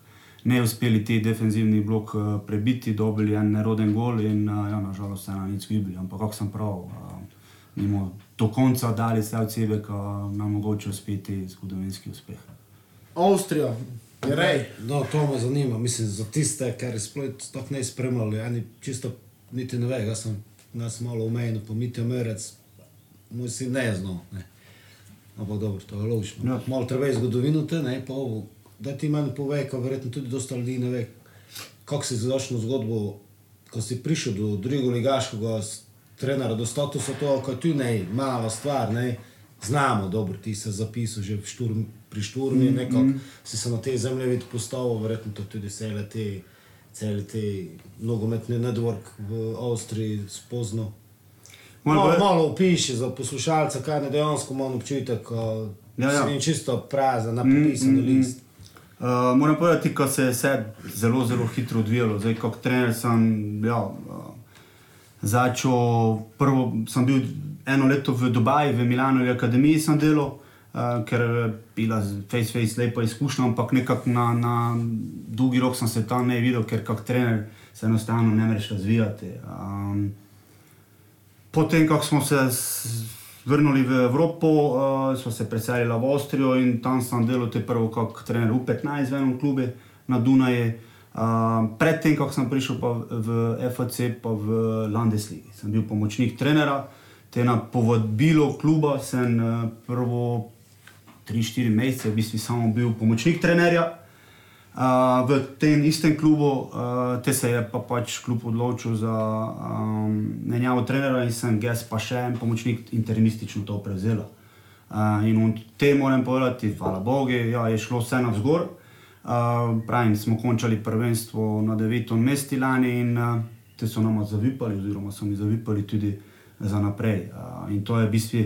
ne uspeli ti defenzivni blok uh, prebiti, dobili en neroden gol in uh, ja, nažalost se nam nič izgubili. Ampak kako sem prav, uh, do konca dali vse od sebe, da nam mogoče uspeti zgodovinski uspeh. Avstrija, je rej. No, to me zanima, mislim, za tiste, ki sploh tako ne spremljali, eni čisto niti ne ve, jaz sem nas malo omejen, pa Mitja Merec, moj sin ne znal. Ne. Ampak dobro, to je logično. Ja. Malo treba je zgodovino te, ne, pa ovo, da ti meni pove, ko verjetno tudi dosta ljudi ne ve, kako si zadošel zgodbo, ko si prišel do drugega ligaškega trenera, do statusa to, ko tu ne, mala stvar, ne, znamo, dobro, ti se zapisal že šturm, pri šturmi, mm, nekako mm. si se na te zemljevid postavil, verjetno to tudi cele te, cele te nogometni network v Avstriji spoznal. Malo, povedati- malo opiši za poslušalca, kaj ne dejansko imam občutek, ko Ja, ja. si jim čisto prazen, napisan mm, mm, list. Uh, moram povedati, da se je vse zelo, zelo hitro odvijalo. Zdaj, kot trener sem ja, uh, začel, prvo sem bil eno leto v Dubaju, v Milanovi akademiji sem delal, uh, ker je bila z face face lepa izkušnja, ampak nekako na, na dolgi rok sem se tam ne videl, ker kot trener se enostavno ne moreš razvijati. Um, Potem, ko smo se vrnili v Evropo, uh, smo se preselili v Avstrijo in tam sem delal te prvo kot trener U15 v enem klubu na Dunaji. Uh, predtem, ko sem prišel v FAC, pa v Landesligi, sem bil pomočnik trenera. Te na povabilo kluba sem uh, prvo 3-4 mesece v bistvu samo bil pomočnik trenerja. V tem istem klubu, uh, te se je pa pač klub odločil za um, menjavo trenera in sem jaz pa še en pomočnik interimistično to prevzel. Uh, in te moram povedati, hvala Bogu, ja, je šlo vse navzgor. Uh, pravim, smo končali prvenstvo na devetem mestu lani in uh, te so nam zavipali, oziroma so mi zavipali tudi za naprej. Uh, in to je v bistvu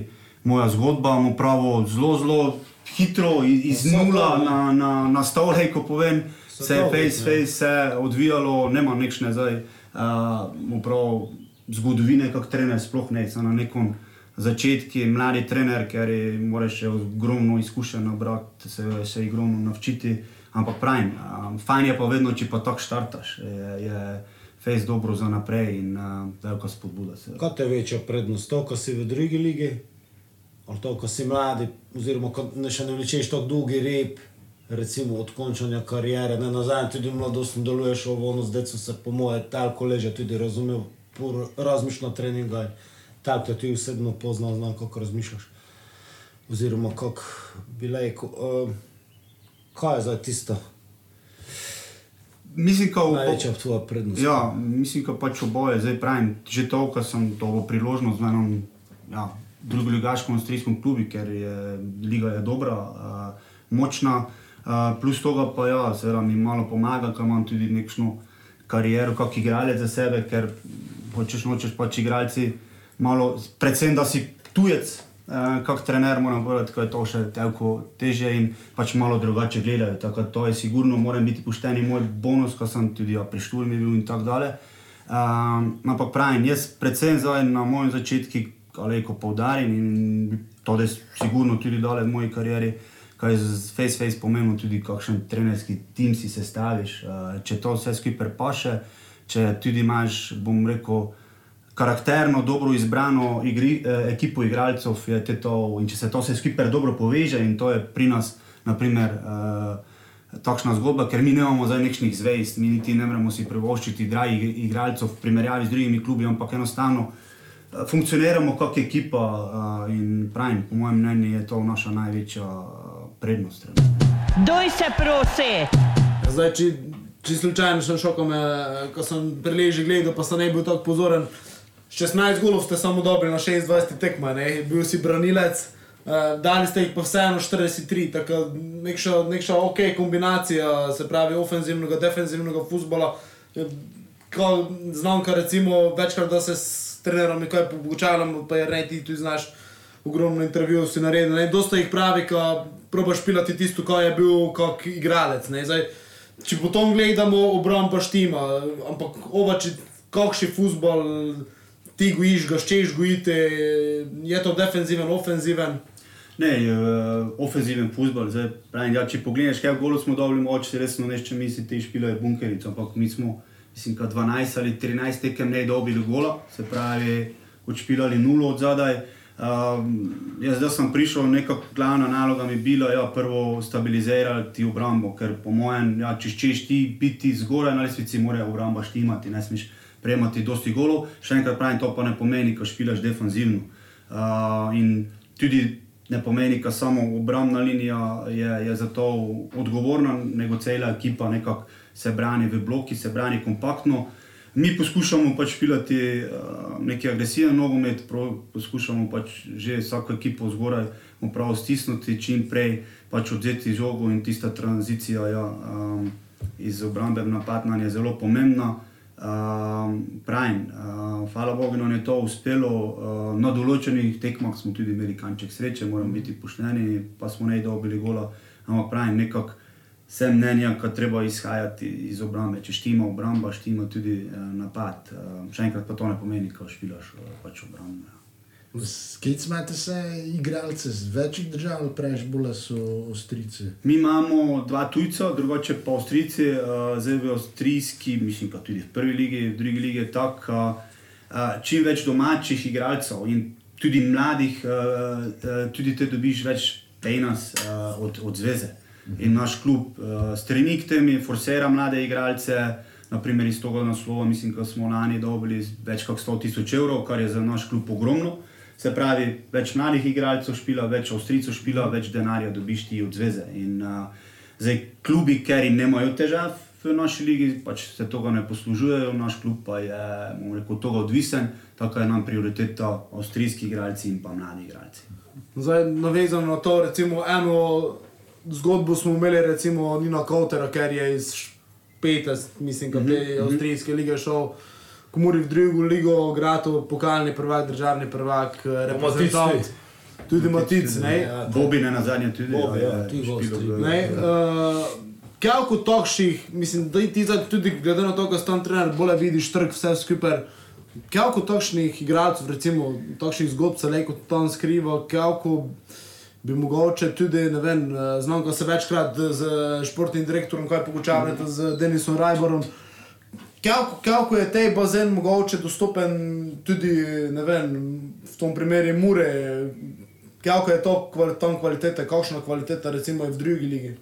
moja zgodba, mu pravo zelo, zelo hitro iz, Vse nula to, na, na, na stole, ko povem, Se se je to face, vidi, face se odvijalo, nema nekšne zdaj, uh, prav zgodovine, kot trener, sploh ne, na nekom začetku, mladi trener, ker je, moraš še ogromno izkušenj nabrati, se, se ogromno naučiti. Ampak pravim, um, fajn je pa vedno, če pa tako štartaš, je, je face dobro za naprej in uh, velika spodbuda. seveda. Kaj te je večja prednost, to, ko si v drugi ligi, ali to, ko si mladi, oziroma ko ne še ne vlečeš tako dolgi rep, recimo od končanja karijere, ne nazaj, tudi mladostno deluješ v ono, zdaj so se po moje talko leže tudi razumel, razmišljal treninga in tako te ti osebno poznal, znam, kako razmišljaš. Oziroma, kako bi rekel, uh, kaj je zdaj tisto Mislim, da največja tvoja prednost? Ja, mislim, da pač oboje, zdaj pravim, že to, kar sem to priložnost v enem ja, drugoligaškem avstrijskem klubu, ker je liga je dobra, uh, močna, uh, plus tega pa ja, seveda mi malo pomaga, ker imam tudi nekšno kariero, kot igralec za sebe, ker hočeš nočeš pač igralci malo, predvsem da si tujec. Uh, kot trener moram povedati, da je to še toliko teže in pač malo drugače gledajo. Tako da to je sigurno, moram biti pošten in moj bonus, ko sem tudi ja, pri študiju bil in tako dalje. Um, ampak pravim, jaz predvsem zdaj na mojem začetku, ko poudarim in to je sigurno tudi dale v moji karieri, kaj je z face face pomenilo tudi kakšen trenerski tim si sestaviš. Uh, če to vse skupaj paše, če tudi imaš, bom rekel, karakterno, dobro izbrano igri, eh, ekipo igralcev, je te to, in če se to vse skupaj dobro poveže, in to je pri nas, naprimer, eh, takšna zgodba, ker mi nemamo zdaj nekšnih zvest, mi niti ne moremo si privoščiti dragih igralcev v primerjavi z drugimi klubi, ampak enostavno funkcioniramo kot ekipa eh, in pravim, po mojem mnenju je to naša največja eh, prednost. Doj se prosi! Zdaj, če, če slučajno sem šel, ko, sem preležil gledal, pa sem ne bil tako pozoren. 16 golov ste samo dobili na 26 tekmah, ne? bil si branilec, uh, dali ste jih pa vseeno 43, tako nekša, nekša ok kombinacija, se pravi ofenzivnega, defenzivnega futbola. Ko znam, kar recimo večkrat, da se trenerom nekaj pogočavam, pa je ne ti tu znaš ogromno intervjujev si naredil. Ne? Dosta jih pravi, ko probaš pilati tisto, ko je bil kot igralec. Ne? Zdaj, če po tom gledamo, obramba štima, ampak ovači, kakšen futbol ti gojiš, ga ščeš gojiti, je to defenziven, ofenziven. Ne, uh, ofenziven futbol. Zdaj, pravim, ja, če pogledaj, kaj golo smo dobili, moče si resno nešče misli, te špile je bunkerico, ampak mi smo, mislim, kad 12 ali 13 tekem ne dobili gola, se pravi, odšpilali nulo od zadaj. Um, jaz zdaj sem prišel, neka glavna naloga mi je bila, ja, prvo stabilizirati obrambo, ker po mojem, ja, če češ ti biti zgoraj na lestvici, mora obramba štimati, ne smeš prejemati dosti golov. Še enkrat pravim, to pa ne pomeni, ko špilaš defensivno. Uh, in tudi ne pomeni, da samo obrambna linija je, je za to odgovorna, nego cela ekipa nekako se brani v bloki, se brani kompaktno. Mi poskušamo pač pilati uh, neki agresiven nogomet, poskušamo pač že vsako ekipo zgoraj prav stisniti, čim prej pač odzeti žogo in tista tranzicija ja, um, iz obrambe v napad nam je zelo pomembna. Um, pravim, uh, hvala Bogu, nam je to uspelo. Uh, na določenih tekmah smo tudi imeli kanček sreče, moramo biti pošteni, pa smo ne dobili gola. Ampak pravim, nekako sem mnenja, da treba izhajati iz obrambe. Če štima obramba, štima tudi uh, napad. Uh, še enkrat pa to ne pomeni, da špilaš uh, pač obrambe. Skic imate se igralce z večjih držav, ali prej bolj so ostrici. Mi imamo dva tujca, drugače pa Avstrijci, uh, zdaj v Avstrijski, mislim pa tudi v prvi ligi, v drugi ligi je tako, uh, čim več domačih igralcev in tudi mladih, uh, uh, tudi te dobiš več penas uh, od, od zveze. In naš klub uh, stremi k temu, forsera mlade igralce. Naprimer, iz tega naslova, mislim, da smo lani dobili več kot 100 tisoč evrov, kar je za naš klub ogromno. Se pravi, več mladih igralcev špila, več avstrijcev špila, več denarja dobiš ti od zveze. In uh, zdaj klubi, ker jim nemajo težav v naši ligi, pač se tega ne poslužujejo, naš klub pa je bomo rekel, od tega odvisen, tako je nam prioriteta avstrijski igralci in pa mladi igralci. Zdaj, navezano na to, recimo, eno zgodbo smo imeli, recimo, Nina Kautera, ker je iz Špete, mislim, da te avstrijske lige šel. Komuri v drugo ligo, grato, pokalni prvak, državni prvak, eh, reprezentant. Tudi Matic, ne? Ja, Bobi ne na zadnje tudi. Bobi, ja, tudi v špilal Avstriji. v- Ne, uh, Kako takšnih, mislim, da ti zdaj tudi glede na to, da si tam trener, bolje vidiš trg, vse skupaj. Kako takšnih igralcev, recimo takšnih zgodb se lahko tam skriva, kako bi mogoče tudi, ne vem, eh, znam, ko se večkrat z športnim direktorom, kaj pogočavate z Denisom Rajborom. Kako, je tej bazen mogoče dostopen tudi, ne vem, v tom primeru Mure, kako je to kval, tam kvaliteta, kakšna kvaliteta recimo je v drugi ligi.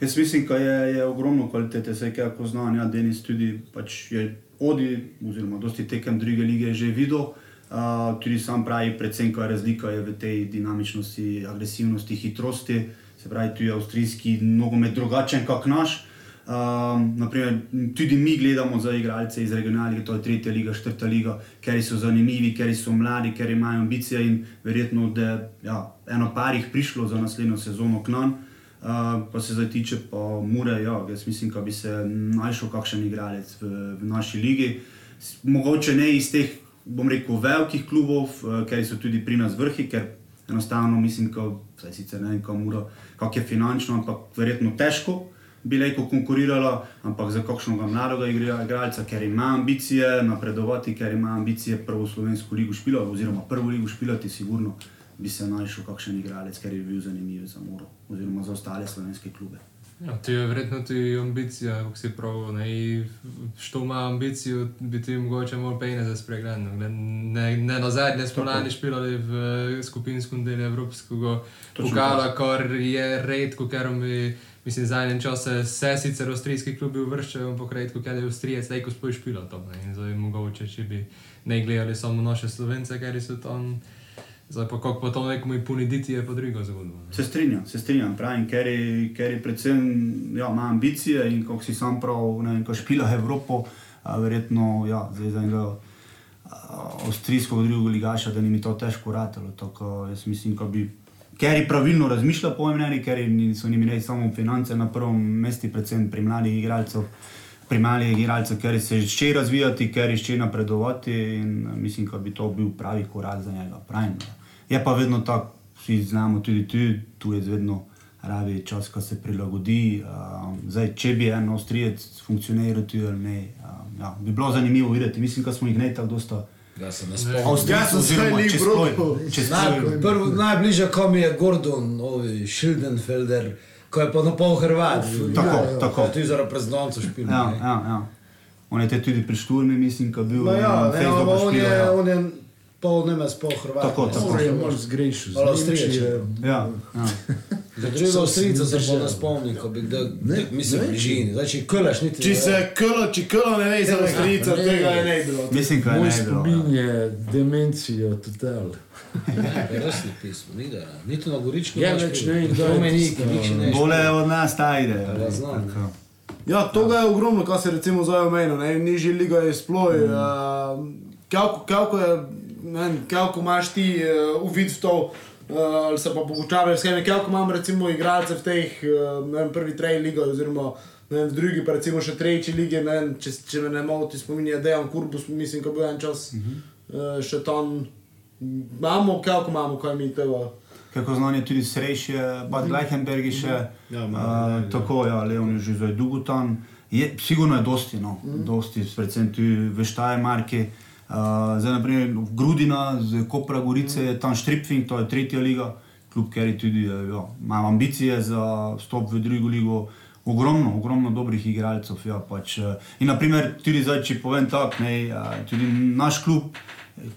Jaz mislim, da je, je ogromno kvalitete, saj kako znam, ja, Denis tudi pač je odi, oziroma dosti tekem druge lige že videl. Uh, tudi sam pravi, predvsem, kaj razlika je v tej dinamičnosti, agresivnosti, hitrosti. Se pravi, tu je avstrijski nogomet drugačen kot naš. Um, naprimer, tudi mi gledamo za igralce iz regionalnih, to je tretja liga, četrta liga, ker so zanimivi, ker so mladi, ker imajo ambicije in verjetno, da ja, eno par jih prišlo za naslednjo sezono k nam. Uh, pa se zdaj tiče pa Mure, ja, jaz mislim, da bi se našel kakšen igralec v, v naši ligi. S- Mogoče ne iz teh, bom rekel, velikih klubov, uh, ker so tudi pri nas vrhi, ker enostavno mislim, da sicer ne vem, kako kak je finančno, ampak verjetno težko bi lahko konkurirala, ampak za kakšnega mladega igra- igralca, ker ima ambicije napredovati, ker ima ambicije prvo slovensko ligo špilati, oziroma prvo ligo špilati, sigurno bi se našel kakšen igralec, ker je bil zanimiv za Muro, oziroma za ostale slovenske klube. Ja, to je verjetno tudi ambicija, kako si prav. Ne, I što ima ambicijo, bi ti mogoče malo pejne za spregledno. Ne, ne, ne na zadnje smo lani špilali v skupinskem delu Evropskega pokala, kar je redko, ker mi, mislim, zadnjem času se sicer avstrijski klubi uvrščajo, ampak redko, ker je Avstrijec tako sploh špilal tam. Ne, in zdaj mogoče, če bi ne gledali samo naše slovence, ker so tam. Zdaj pa kako pa to nekomu puniditi je pa druga zgodba. Se strinjam, se strinjam, pravim, ker je, ker je predvsem ja, ima ambicije in kako si sam prav, ne vem, ko špila Evropo, a, verjetno ja, zdaj za enega a, avstrijskega drugega ligaša, da ni to težko ratalo. Tako, jaz mislim, da bi. Ker je pravilno razmišlja, po mnenju, ker niso njimi ne samo finance na prvem mestu, predvsem pri mladih igralcev, pri mladih igralcev, ker se še razvijati, ker še napredovati in mislim, da bi to bil pravi korak za njega. Pravim, je pa vedno tako, vsi znamo tudi tu, tu je vedno rabi čas, ko se prilagodi. Um, zdaj, če bi en Avstrijec funkcioniral tu ali ne, um, ja, bi bilo zanimivo videti. Mislim, da smo jih ne tako dosta. Ja. Avstrijcev, sem se prvo, najbližje, ko mi je Gordon, ovi Schildenfelder, ko je pa na pol Hrvat. Tako, ja, tako. Ti za reprezentanco špil. Ja, ja, ja. On je te tudi pri Šturmi, mislim, da je bil No ja, na ne, Facebooku ampak on je, ja. on je pol Nemec, pol Hrvat. Tako, tako. Mora je malo zgrešil. Malo Avstrijec. Ja, ja. Za drugega Avstrijca se pa ne spomnim, ko bi Ne, mislim, ne v bližini. Zdaj, če kolaš, niti Če se kolo, če kolo ne ve za avstrijca, tega je ne bilo. Mislim, da je Moj ne bilo. spomin ja. je demencija total. Ja, res ni pismo, ni da. Niti na Goričku. Ja, več ne vem, kdo je tisto, nič ne Bole od nas ta ide. Ja, znam. Tako. Ja, to je ogromno, kar se recimo zdaj omenja, ne, nižji liga je sploj. Mm. Uh, kako, kako je, vem, kako imaš ti uh, uvid v to, uh, ali se pa pogučavajo scheme, kako imam recimo igralce v teh, uh, ne vem, prvi trej liga oziroma ne vem, v drugi pa recimo še tretji lige, ne vem, če, če me ne moti spominja Dejan Kurbus, mislim, ko bil en čas mm -hmm. uh, še tam. Imamo, kako imamo, kaj mi tega. Kako znanje tudi srejše, Bad Leichenberg je še. Ja, uh, malo, ne, tako, ja, Leon je že zdaj dolgo tam. Je, sigurno je dosti, no, Mhm. dosti, predvsem tu v Štajermarki. Uh, zdaj, naprimer, Grudina, z Kopra Gorice, je tam Štripfing, to je tretja liga, kljub kateri tudi eh, ja, imam ambicije za vstop v drugo ligo. Ogromno, ogromno dobrih igralcev. Ja, pač. eh, In, naprimer, tudi zdaj, če povem tako, tudi naš klub,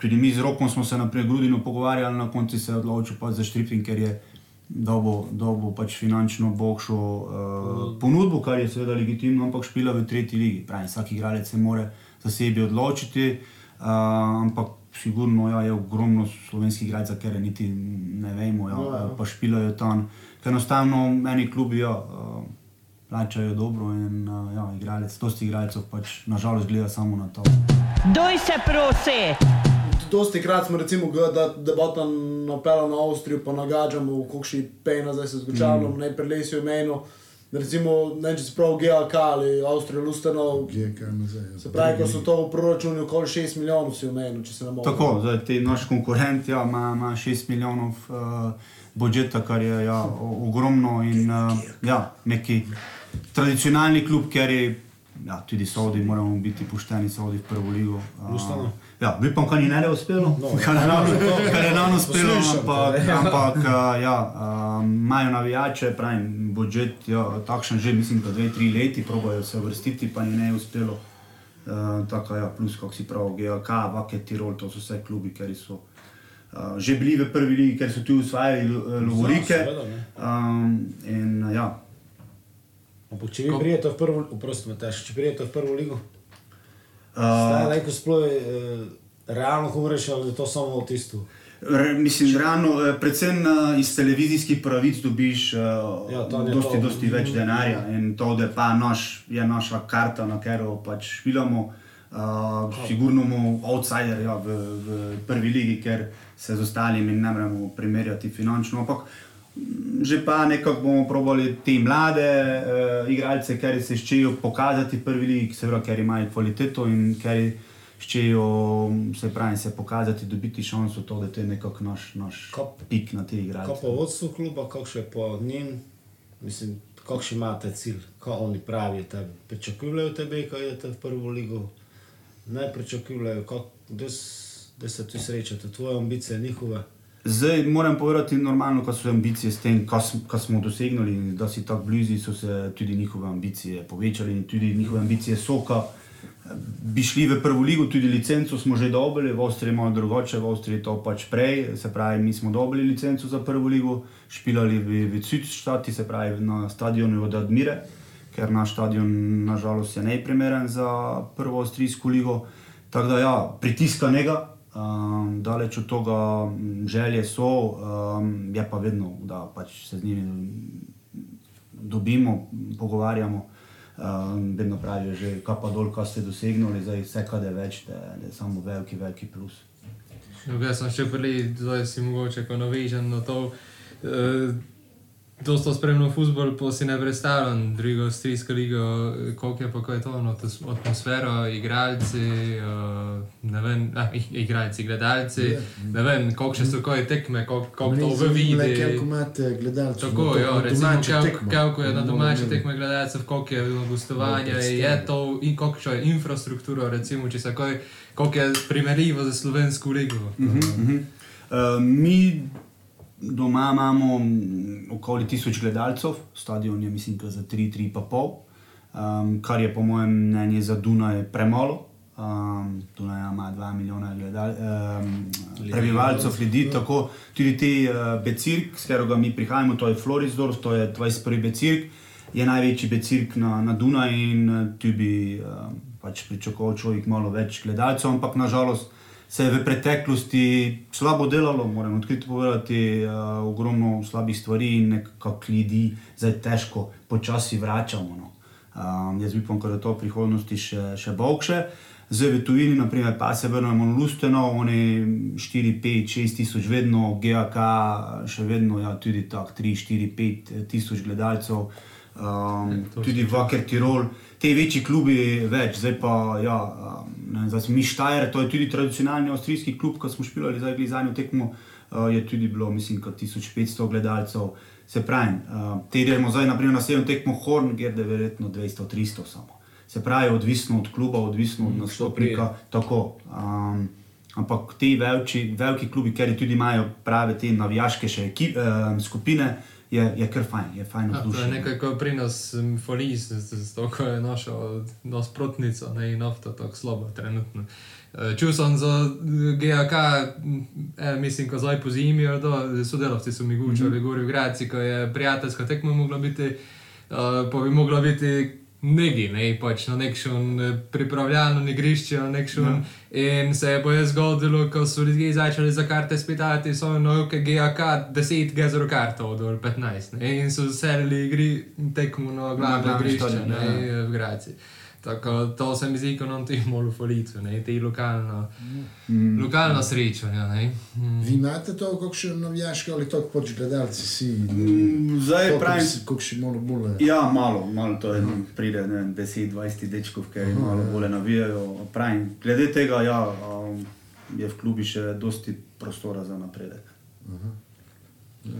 tudi mi z Rokom smo se naprej Grudino pogovarjali, na koncu se je odločil pač za Štripfing, ker je dobo, dobo pač finančno boljšo uh, ponudbo, kar je seveda legitimno, ampak špila v tretji ligi. Pravi, vsak igralec se mora za sebi odločiti, uh, ampak sigurno ja, je ogromno slovenskih igralcev, ker niti ne vemo, ja, ja. pa špilajo tam. Ker enostavno meni klubi ja, uh, plačajo dobro in uh, ja, igralec, dosti igralcev pač nažalost gleda samo na to. Doj se prosi! Dosti krat smo recimo da debata napeljali na Avstrijo, pa nagađamo, koliko še pejna zdaj se zgučavljamo, mm. naj prelesijo imeno. Recimo, ne če se prav GAK ali Avstrija Lustenov, GK nazaj. ja. se pravi, ko so to v proračunu okoli 6 milijonov si omenil, če se ne motim. Tako, zdaj ti naš konkurent ja, ima, ima 6 milijonov uh, budžeta, kar je ja, ogromno in uh, ja, neki tradicionalni klub, ker je ja, tudi Saudi, moramo biti pošteni, Saudi v prvo ligo. Lustano. Ja, bi pa, kar ni ne uspelo, No, kar je nam, kar je nam uspelo, ampak, ampak uh, ja, uh, imajo navijače, pravim, budžet, ja, takšen že, mislim, da dve, tri leti, probajo se vrstiti, pa ni ne uspelo. Uh, tako ja, plus, kako si prav, GLK, Vake, Tirol, to so vse klubi, ki so uh, že bili v prvi ligi, ker so tu usvajali lo- lovorike. Um, in ja, Ampak če vi prijete v prvo, oprosti če prijete v prvo ligo, uh, uh, neko sploh eh, realno govoriš, ali je to samo v tistu. Re, mislim, realno, eh, predvsem uh, iz televizijskih pravic dobiš uh, Ja, je dosti, to. dosti več denarja in to, da pa naš, je naša karta, na katero pač špilamo. Uh, sigurno bomo outsider ja, v, v prvi ligi, ker se z ostalimi ne moremo primerjati finančno. Ampak mm, že pa nekako bomo probali te mlade uh, igralce, ki se ščejo pokazati prvi ligi, seveda, ker imajo kvaliteto in ker ščejo se, pravi, se pokazati, dobiti šanso, to, da to je nekako naš, naš Kap- pik na te igralce. pa vodstvo kluba, kako še po njim, mislim, kako še imate cilj, kaj oni pravijo tebi. Pričakujejo tebe, ko idete v prvo ligo, ne pričakujejo, kako- da se tu srečate, tvoje ambicije, njihove. Zdaj moram povedati, normalno, ko so ambicije s tem, kar sm- kar smo dosegli, in da si tako blizu, so se tudi njihove ambicije povečale in tudi njihove ambicije so, ka bi šli v prvo ligo, tudi licenco smo že dobili, v Avstriji je malo drugače, v Avstriji je to pač prej, se pravi, mi smo dobili licenco za prvo ligo, špilali v, v Südstati, se pravi na stadionu od Admire, ker naš stadion nažalost je neprimeren za prvo avstrijsko ligo. Tako da ja, pritiska njega, um, daleč od tega želje so, um, je pa vedno, da pač se z njimi dobimo, pogovarjamo. Um, vedno pravijo, že kaj pa dol, kaj ste dosegli, zdaj vse, kaj je več, da, je samo veliki, veliki plus. Jaz sem še prej, zdaj si mogoče, ko navežem na to. Uh, Dosto spremljam futbol, pa si ne predstavljam drugo avstrijsko ligo, koliko je pa kaj to, no, to atmosfero, igralci, uh, ne vem, ah, ig- igralci, gledalci, ne vem, koliko še so kaj tekme, koliko, koliko to v vidi. Kako imate gledalcev? Tako, na to- ja, recimo, domače tekme? kako je na domači tekme gledalcev, koliko je na gostovanju, Malo je to in koliko je infrastruktura, recimo, če se kaj, koliko je primerljivo za slovensko ligo. Uh -huh, uh -huh. Uh, mi doma imamo mm, okoli tisoč gledalcev, stadion je mislim, da za 3-3,5, um, kar je po mojem mnenju za Dunaj premalo. Um, Dunaj ima 2 milijona gledal, um, prebivalcev, ljudi, tako tudi ti uh, Becirk, s katerega mi prihajamo, to je Florisdorf, to je 21. Becirk, je največji Becirk na, na Dunaju in uh, tu bi uh, pač pričakoval človek malo več gledalcev, ampak nažalost se je v preteklosti slabo delalo, moram odkrito povedati, uh, ogromno slabih stvari in nekako ljudi zdaj težko počasi vračamo. No. Um, jaz upam, da je to v prihodnosti še, še boljše. Zdaj v tujini, naprimer, pa se vrnemo na Lusteno, oni 4, 5, 6 tisoč, vedno GAK, še vedno ja, tudi tako 3, 4, 5 tisoč gledalcev. Um, to tudi Vaker Tirol, te večji klubi več, zdaj pa ja, um, zdaj mi Štajer, to je tudi tradicionalni avstrijski klub, ki smo špilali za zadnjo tekmo, uh, je tudi bilo, mislim, kot 1500 gledalcev. Se pravi, uh, te idemo zdaj naprimer, na sedem tekmo Horn, kjer je verjetno 200-300 samo. se pravi, odvisno od kluba, odvisno od nastopnika. Tako. Um, ampak ti veliki, klubi, ker tudi imajo prave te navijaške še ekip, um, skupine, je, je kar fajn, je fajn Ja, to je vzdušje. nekaj, ko pri nas um, foliz, zato je naša nasprotnica, ne in nafta tako slaba trenutno. Eh, Čul sem za eh, GAK, eh, mislim, ko zdaj po zimi, to, sodelavci so mi gučali, mm -hmm. gori v Graci, ko je prijateljska tekma mogla biti, eh, pa bi mogla biti negi, ne, pač na nekšen eh, pripravljalno igrišče, na nekšen. In se je boje zgodilo, ko so ljudje začeli za karte spitati, so no, ok, GAK 10 gezero kartov, dol 15. Ne, in so selili igri tekmo na glavno igrišče, stadion, ne, ja. v Graci. Tako to se mi zdi, ko nam ti malo folico, ne, ti lokalno, mm. lokalno srečanje, ne. Mm. Vi imate to, kako še navijaške ali tako pač gledalci si? Mm, zdaj pravim- Kako še malo bolj. Ja, malo, malo to je, no, pride ne, vem, 10-20 dečkov, ki malo bolje navijajo. Pravim, glede tega ja, um, je v klubi še dosti prostora za napredek. Ja, to,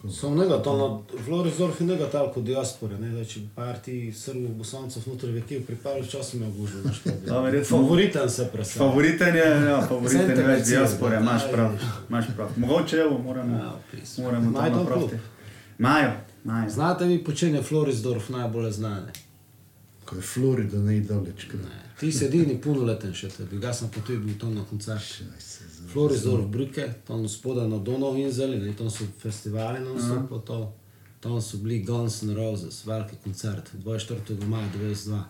ko- Sam njega, to na Florisdorf in njega talko diaspore, ne, da če partiji Srbov, Bosancev vnotri v Kijev pripravili, včasih me obužil na Ja, štadion. verjetno. Favoriten se predstavlja. Favoriten je, ja, favoriten je več diaspore, imaš aj. prav, imaš prav. Mogoče evo, moramo, Ja, moramo to napraviti. Imajo, imajo. Znate vi, po čem je Florisdorf najbolj znan? Ko je Florida ne daleč. kaj. Ti si edini polnoleten še tebi, ga sem potem bil tam na koncertu. Florisdorf, Brücke, tam spodaj na Donau Inzeli, ne, tam so festivali na nastopu, to. Tam so bili Guns N' Roses, veliki koncert, 24. maja 92.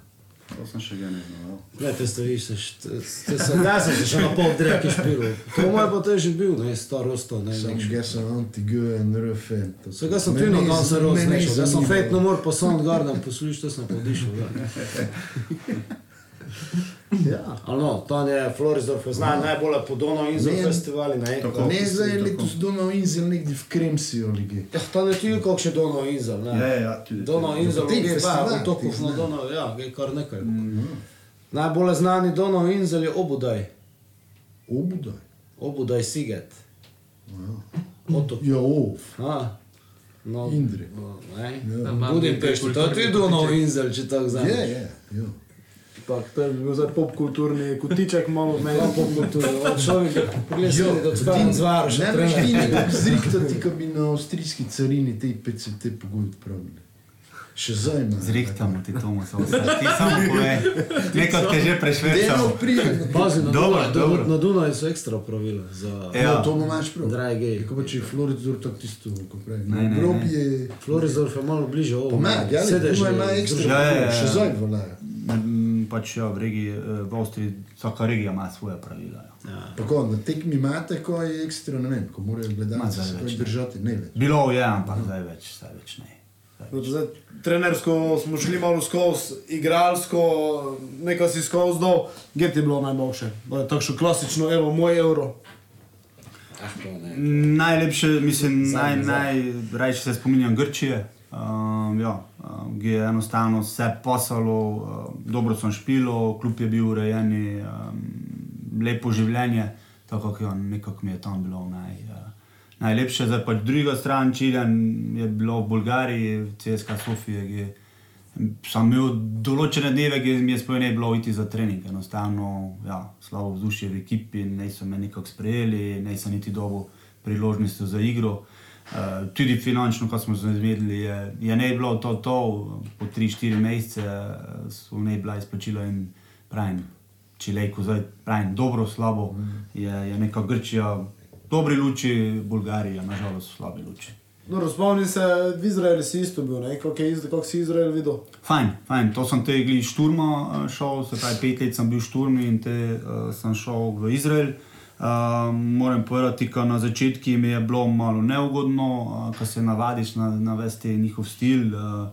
To sem še ga ne znal. Gledajte, ste vi, se št- ste se, ja sem se še na pol dreki špil. To moj pa teže bil, ne, starosto, ne, Sam nek ga sem anti-GNRF. Se ga sem tudi na dan se roznešel, jaz sem fejt no mor po Soundgarden poslušal, to sem pa odišel. Ja. Ja. Ali no, tam je Florisdorf, znan najbolj po Donau Inzel Ne. festivali, ne. Tako. Ne, zdaj je letos Donau Inzel nekdje v Kremsi ali kje. Ja, tam je tudi kako še Donau Inzel, ne. Ja, ja, tudi. Donau Inzel, je pa otokov teh, na. Donau, ja, je kar nekaj. Najbolj znani Donau Inzel je Obudaj, Obudaj. Obudaj Siget. Otok. Ja, ov. No, Indre. no, ne. Ja. Budimpešti, to je tudi kotiček. Inzel, če tako znam. Je, je. Ja. Tak, to je bil zdaj popkulturni kotiček, malo Ja, meni. popkultura, od človeka, poglej se, da odspavim zvar, še Ne veš, ti trener. nekako zrihtati, ko bi na avstrijski carini te PCT pogoj odpravili. Še zdaj ima. Zrihtamo ti to, ti samo povej. Nekaj te že Delo prešvercamo. prije. Pazi, na, Dobro, Dunaju, dobro. na Dunaju so ekstra pravila za Ja. Ja, to imaš prav. drage. Tako pa če je Floridzor tako tisto, ko pravi. Ne, ne, ne. je... Florisdorf je malo bliže ovo. Pomag, ja, Sedež Dunaj je ima ekstra. Ja, ja, ja. Še zdaj veljajo. Mm, Pač ja, v regiji, eh, v Avstriji, vsaka regija ima svoje pravila. Ja. Tako, na tekmi imate, ko je ekstra, ne vem, ko morajo gledalci zdaj se več pač ne. držati, ne več. Bilo je, ampak zdaj več, zdaj več ne. Znači, zdaj, trenersko smo šli malo skozi, igralsko, nekaj si skozi dol, gdje ti je bilo najboljše? Takšno klasično, evo, moj evro. Ah. Najlepše, mislim, naj, najrajše se spominjam Grčije, um, ja, um, ki je enostavno vse posalo, um, dobro sem špilo, kljub je bil urejen, um, lepo življenje, tako kot je on, nekako mi je tam bilo naj, uh, najlepše. Zdaj pač druga stran Čiljan je bilo v Bolgariji, CSK Sofije, ki sem imel določene dneve, ki mi je sploh ne bilo iti za trening. Enostavno, ja, slabo vzdušje v ekipi, niso me nekako sprejeli, nisem niti dobil priložnosti za igro. Uh, tudi finančno, ko smo se zmedili, je, je ne bilo to, to po 3-4 mesece eh, so ne bila izplačila in pravim, če lejko zdaj pravim, dobro, slabo, je, je neka Grčija, dobri luči, Bolgarija, nažalost, slabi luči. No, spomnim se, v Izraelu si isto bil? Kako, Iz- kako si Izrael videl? Fajn, fajn. To sem te gli šturma eh, šel, se pravi pet let sem bil v šturmi in te uh, sem šel v Izrael. Uh, moram povedati, da na začetku mi je bilo malo neugodno, uh, ko se navadiš na, na vesti njihov stil. Uh,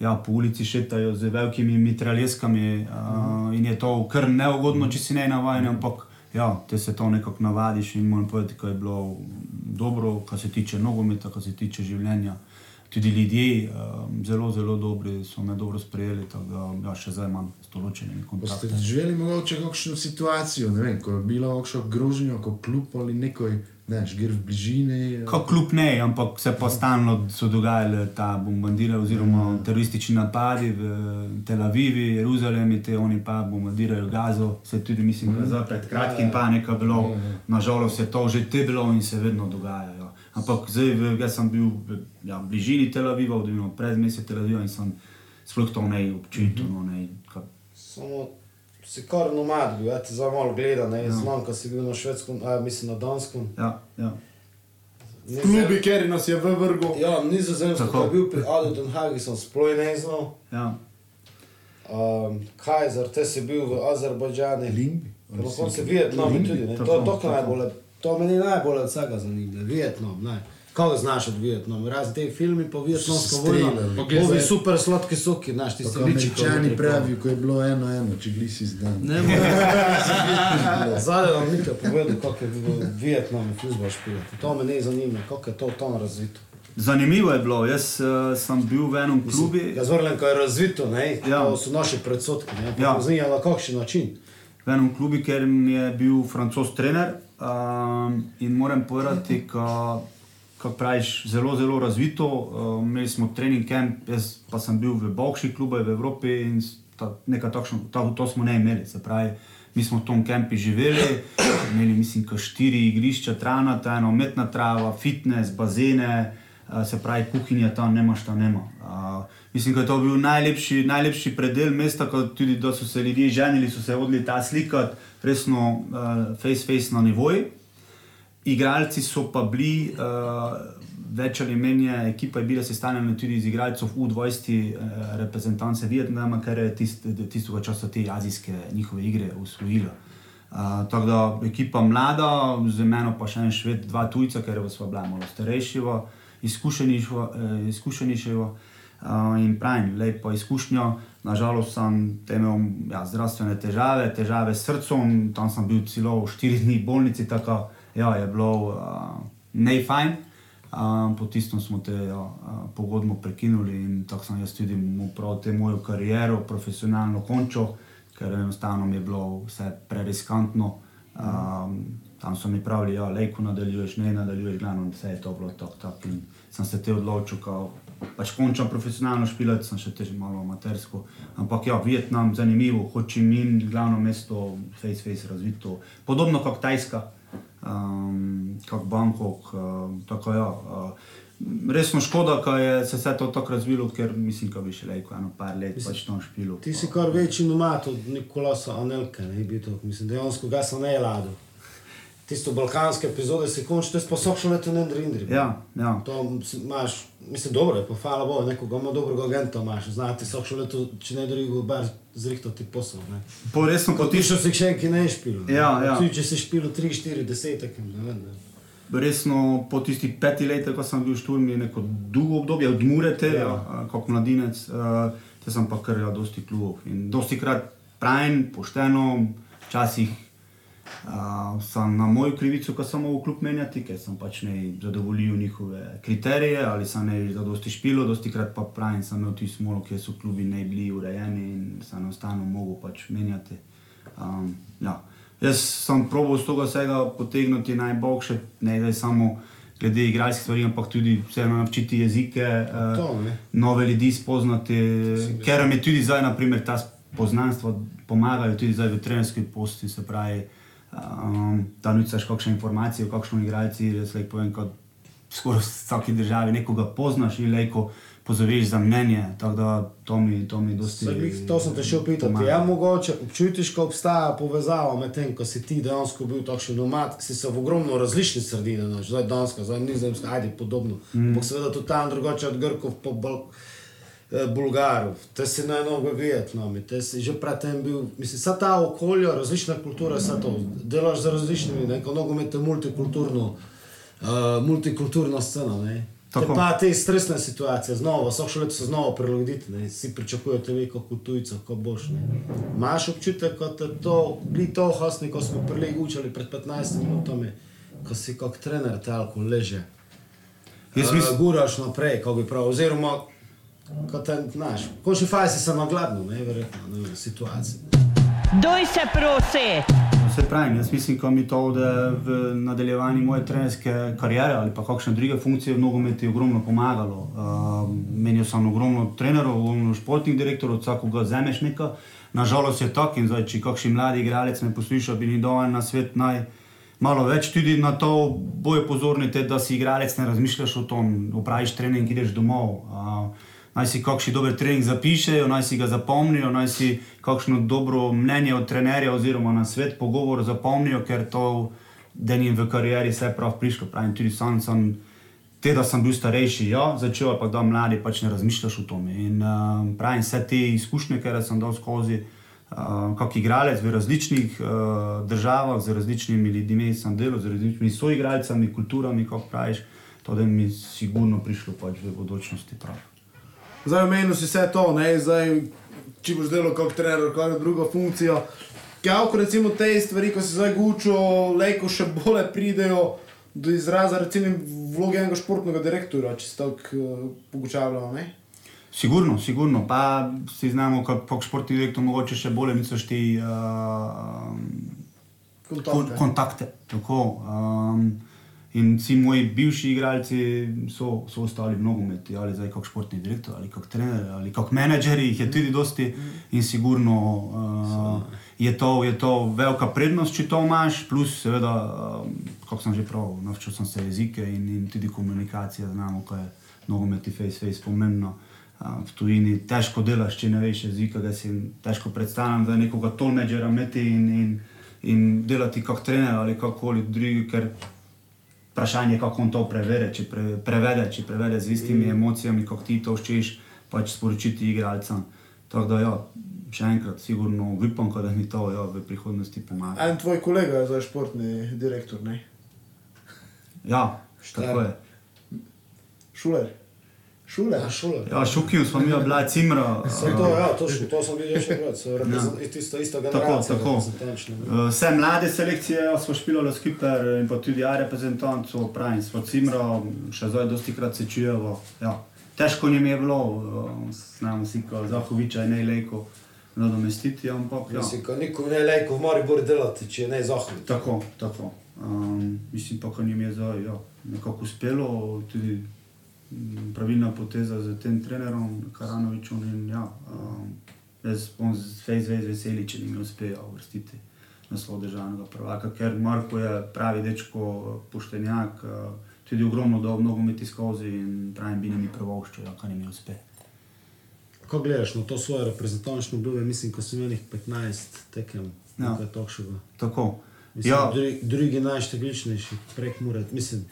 ja, po ulici šetajo z velikimi mitraljeskami uh, in je to kar neugodno, če si ne navaden, ampak ja, te se to nekako navadiš in moram povedati, da je bilo dobro, kar se tiče nogometa, kar se tiče življenja. Tudi ljudje, um, zelo, zelo dobri, so me dobro sprejeli, tako da ja, še zdaj imam s določenimi Pa ste kontakti. živeli mogoče kakšno situacijo, ne vem, ko je bilo kakšno grožnjo, kot klub ali nekoj, ne, žgir v bližini. Kot kljub ne, ampak se pa stalno so dogajale ta bombardiranja oziroma teroristični napadi v Tel Avivu, Jeruzalemu, te oni pa bombardirajo Gazo. Se tudi mislim, da je zdaj pred kratkim pa nekaj bilo, nažalost je to že te bilo in se vedno dogaja. Ja. Ampak zdaj, v- jaz sem bil v ja, bližini Tel Aviva, oziroma pred mesecem Tel Aviva in sem sploh to ne občutil. No, ne, ka- Samo si kar nomad bil, ja ti zdaj malo gleda, ne, znam, ko si bil na švedskem, a mislim na danskem. ja, ja. Nizozem- Klubi, ker nas je v vrgu. Ja, nizozemsko, ko je bil pri Adu Den Hagi, sem sploh ne znal. ja. Um, Kajzer, te si bil v Azerbajdžanu. Limbi. Na koncu Vietnam je tudi, ne. To, Tako, to, to, tako. To meni najbolj od vsega zanima, Vietnam, ne. Kako znaš od Vietnama? Razen te filmi po vietnamsko vojno. Ovi super sladki soki, znaš, ti si Tako američani pravijo, ko je bilo eno, eno, če glisi zdan. Ne, Zdaj vam nekaj povedal, kako je v Vietnamu fuzbol špilati. To me ne zanima, kako je to tam razvito. Zanimivo je bilo, jaz uh, sem bil v enem klubu. Jaz vrnem, ko je razvito, ne, Ja. to so naši predsotki, ne, Ja. zanima na kakšen način. v enem klubu, ker mi je bil francos trener. Um, in moram povedati, kako praviš, zelo, zelo razvito. Um, imeli smo trening camp, jaz pa sem bil v boljših klubih v Evropi in ta, nekaj takšno, ta, to smo ne imeli. Se pravi, mi smo v tom kampi živeli, imeli mislim, štiri igrišča, travnata, ena umetna trava, fitness, bazene. Uh, se pravi, kuhinja tam nemaš, tam nema. Uh, mislim, da je to bil najlepši, najlepši predel mesta, ko tudi da so se ljudje ženili, so se odli ta slikati, resno uh, face face na nivoju. Igralci so pa bili, uh, več ali manj, ekipa je bila sestavljena tudi iz igralcev U20 uh, reprezentance Vietnama, ker je tist, tistega časa te azijske njihove igre usvojila. Uh, tako da ekipa mlada, z meno pa še en šved, dva tujca, ker smo bila malo starejša, izkušenejša. Uh, in pravim, lepo izkušnjo. Nažalost sem imel ja, zdravstvene težave, težave s srcem, tam sem bil celo štiri dni v bolnici, tako ja, je bilo uh, ne fajn. Uh, po tistem smo te ja, pogodbo prekinuli in tako sem jaz tudi prav te mojo kariero profesionalno končal, ker enostavno mi je bilo vse preriskantno. Um, tam so mi pravili, da ja, lejko nadaljuješ, ne nadaljuješ, glavno vse je to bilo tako. Tak, in sem se te odločil, kao, pač končam profesionalno špilati, sem še težko malo amatersko. Ampak ja, Vietnam, zanimivo, Ho Chi Minh, glavno mesto, face face razvito, podobno kot Tajska, um, kot Bangkok. Um, tako, ja, uh, resno škoda, da je se vse to tako razvilo, ker mislim, da bi še lejko eno par let pač tam špilo. Ti si kar večji nomad od Nikolasa Anelke, ne bi to, mislim, dejansko ga sem ne ladil. Tisto balkanske epizode si končil, to je še leto ne drindri. Ja, ja. To imaš, mislim, dobro je, pa hvala Bogu, nekoga ima dobrega agenta imaš, znati sok še leto, če ne drugo, bar zrihtati posel, ne. Po resno Ko ti potiš. še si še enki ne špil. Ja, ja. Tudi če si špil 3, 4, 10, ne vem, ne. Resno, po tistih petih letih, ko sem bil v Šturmi, neko dolgo obdobje, od Murete, ja. ja, kot mladinec, uh, te sem pa kar ja, dosti klubov. In dosti krat pravim, pošteno, včasih uh, sem na mojo krivico, ko sem v klub menjati, ker sem pač ne zadovoljil njihove kriterije ali sem ne zadosti špilo, dosti krat pa pravim, sem imel tisto smolo, kjer so klubi ne bili urejeni in sem enostavno mogel pač menjati. Um, ja. Jaz sem probil z tega vsega potegniti najboljše, ne da samo glede igralskih stvari, ampak tudi vseeno naučiti jezike, uh, To, ne. nove ljudi spoznati, ker mi tudi zdaj, naprimer, ta poznanstva pomagajo tudi zdaj v trenerski posti, se pravi, um, da nucaš kakšne informacije o kakšnem igralci, jaz lahko povem, kot skoraj v vsaki državi nekoga poznaš in lahko pozoveš za mnenje, tako da to mi, to mi dosti glih, To sem te še pomaga. Ja, mogoče občutiš, ko obstaja povezava med tem, ko si ti dejansko bil takšen nomad, si se v ogromno različnih sredinah, zdaj Danska, zdaj Nizozemska, ajde podobno. Mm. Ampak seveda tudi tam drugače od Grkov po Bal eh, Bulgarov. Te si na eno Vietnami, te si že predtem bil, mislim, vsa ta okolja, različna kultura, vse to. Delaš za različnimi, neko nogomet je multikulturno, uh, multikulturna scena, ne. Te Tako. pa te stresne situacije, znova, vsak šele se znova prilagoditi, ne, si pričakujete veliko kot tujcev, ko boš. Ne. Imaš občutek, kot je to, bili to hasni, ko smo prelej učili pred 15 minutami, ko si kot trener talko leže. Jaz uh, mislim- guraš naprej, kako bi prav, oziroma, kot te, znaš, v končni fazi se nagladno, ne, verjetno, ne vem, situacija. Doj se prosi! Vse pravim, jaz mislim, da mi to da v nadaljevanju moje trenerske kariere ali pa kakšne druge funkcije v nogometu je ogromno pomagalo. Uh, Menil sem ogromno trenerov, ogromno športnih direktorov, vsakoga zemeš nekaj. Nažalost je tako in zdaj, če kakšen mladi igralec me posluša, bi ni dal na svet naj malo več tudi na to, boje pozorni, te, da si igralec ne razmišljaš o tom, opraviš trening, ideš domov. Uh, naj si kakšen dober trening zapišejo, naj si ga zapomnijo, naj si kakšno dobro mnenje od trenerja oziroma na svet pogovor zapomnijo, ker to denim v karieri se je prav prišlo. Pravim, tudi sam sem, te da sem bil starejši, ja, začel pa da mladi pač ne razmišljaš o tom. In uh, pravim, vse te izkušnje, ki sem dal skozi, uh, kot igralec v različnih uh, državah, z različnimi ljudmi sem delal, z različnimi soigralcami, kulturami, kako praviš, to da mi je sigurno prišlo pač v bodočnosti prav. Zdaj, omenil si vse to, ne? zdaj, če boš delal kot trener, kakšno drugo funkcijo. Kako recimo te stvari, ko si zdaj gučo, lejko še bolje pridejo do izraza, recimo vloge enega športnega direktorja, če se tako uh, pogučavljamo, ne? Sigurno, sigurno. Pa si znamo, kot športni direktor, mogoče še bolje misliš ti uh, kon, Kontakte. kontakte. Tako, um, in vsi moji bivši igralci so, so ostali v nogometu, ali zdaj kot športni direktor, ali kot trener, ali kot menedžer, jih je tudi dosti in sigurno uh, je, to, je to velika prednost, če to imaš, plus seveda, um, kot sem že prav, naučil sem se jezike in, in tudi komunikacija, znamo, kaj je nogomet in face face pomembno. Uh, v tujini težko delaš, če ne veš jezika, da si težko predstavljam, da nekoga tolmečera imeti in, in, in delati kot trener ali kakorkoli drugi, ker vprašanje je, kako on to prevede, če pre, prevede, če prevede z istimi mm. emocijami, kot ti to vščeš, pač sporočiti igralcem. Tako da, ja, še enkrat, sigurno upam, da mi to ja, v prihodnosti pomaga. En tvoj kolega je zdaj športni direktor, ne? Ja, tako je. Šuler. Šuler. Ja, šola. Ja, šukil smo mi, bila cimra. Sem to, ja, točno, to sem videl še krat, so reprezent- isto, generacija. tako. ne. Uh, Vse mlade selekcije ja, smo špilali skupaj in pa tudi ja, reprezentantov, pravim, smo cimra, še zdaj dosti krat se čujemo. Ja. Težko njim je bilo, znamo si, ko Zahoviča je nejlejko nadomestiti, ampak ja. Mislim, ko nikom ne lejko v Mariboru delati, če je ne zahod. Tako, tako. Um, mislim pa, ko njim je zdaj ja, nekako uspelo, tudi pravilna poteza z tem trenerom, Karanovičem. In, ja, um, jaz bom z vsej zvezi veseli, če jim uspejo uvrstiti naslov državnega prvaka, ker Marko je pravi dečko, poštenjak, uh, tudi ogromno dol nogometi skozi in pravim, bi jim prvoščil, ja, kaj jim je uspe. Ko gledaš na to svoje reprezentančno obdobje, mislim, ko sem imel nekih 15 tekem, Ja. nekaj takšnega. Tako. Mislim, Ja, ja. drugi, drugi najštevilčnejši prek Mure, mislim,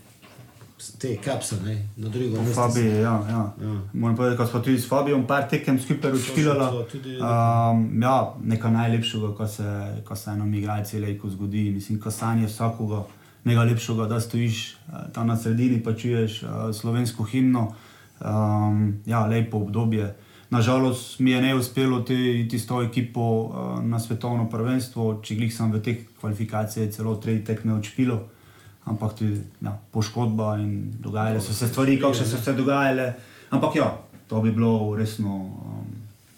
te kapse, ne, na drugo mesto. Fabi, sem- ja, ja. Ja. Moram povedati, da smo tudi s Fabijem par tekem skupaj tudi- Um, ja, nekaj najlepšega, kar se, kar se enom igralcu lejko zgodi. Mislim, ko sanje vsakoga nekaj lepšega, da stojiš eh, tam na sredini pa čuješ uh, slovensko himno. Um, ja, lepo obdobje. Nažalost mi je ne uspelo te- iti s to ekipo uh, na svetovno prvenstvo, če glih sem v teh kvalifikacijah celo tri tekme odšpilo. Ampak tudi ja, poškodba in dogajale so se stvari, kakšne so se dogajale. Ampak ja, to bi bilo resno. Um,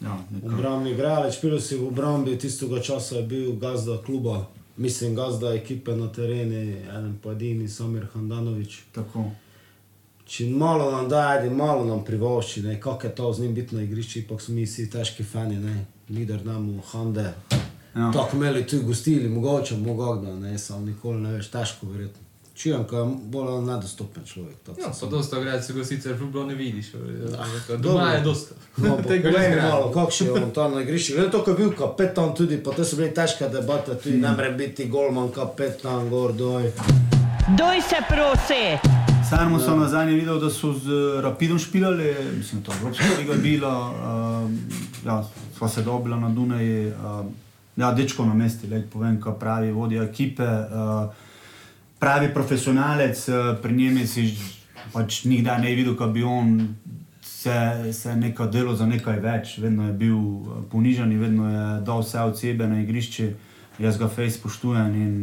ja, Obrambni igralec, špil si v obrambi, tistega časa je bil gazda kluba, mislim, gazda ekipe na terenu, eden pa edini, Samir Handanovič. tako. Če malo nam da, ajde, malo nam privošči, kako je to z njim biti na igrišču, pa smo mi vsi težki fani, ne, lider nam, Hande. Ja. Tako imeli tu gostili, mogoče, mogoče, ne, sam nikoli ne veš, težko verjetno. Ko je bolj nedostopen človek. Ja, pa dosta gledalcev ga sicer v Ljubljani ne vidiš. dobro. Doma je dosta. No, pa Tega igra. malo, kako je on tam na igrišču. Glede to, ko je bil kapetan tudi, pa to so bile težke debate, tudi ne more biti golman, kapetan, gor, doj. Doj se prosi! Samo sem na zadnje videl, da so z Rapidom špilali, mislim, to je Evropska liga bila, uh, ja, sva se dobila na Dunaji, uh, ja, dečko na mesti, le povem, kaj pravi vodja ekipe, uh, pravi profesionalec, uh, pri njem je si pač nikdar ne videl, kaj bi on se, se nekaj delo za nekaj več, vedno je bil eh, ponižan, in vedno je dal vse od sebe na igrišče, jaz ga fej spoštujem in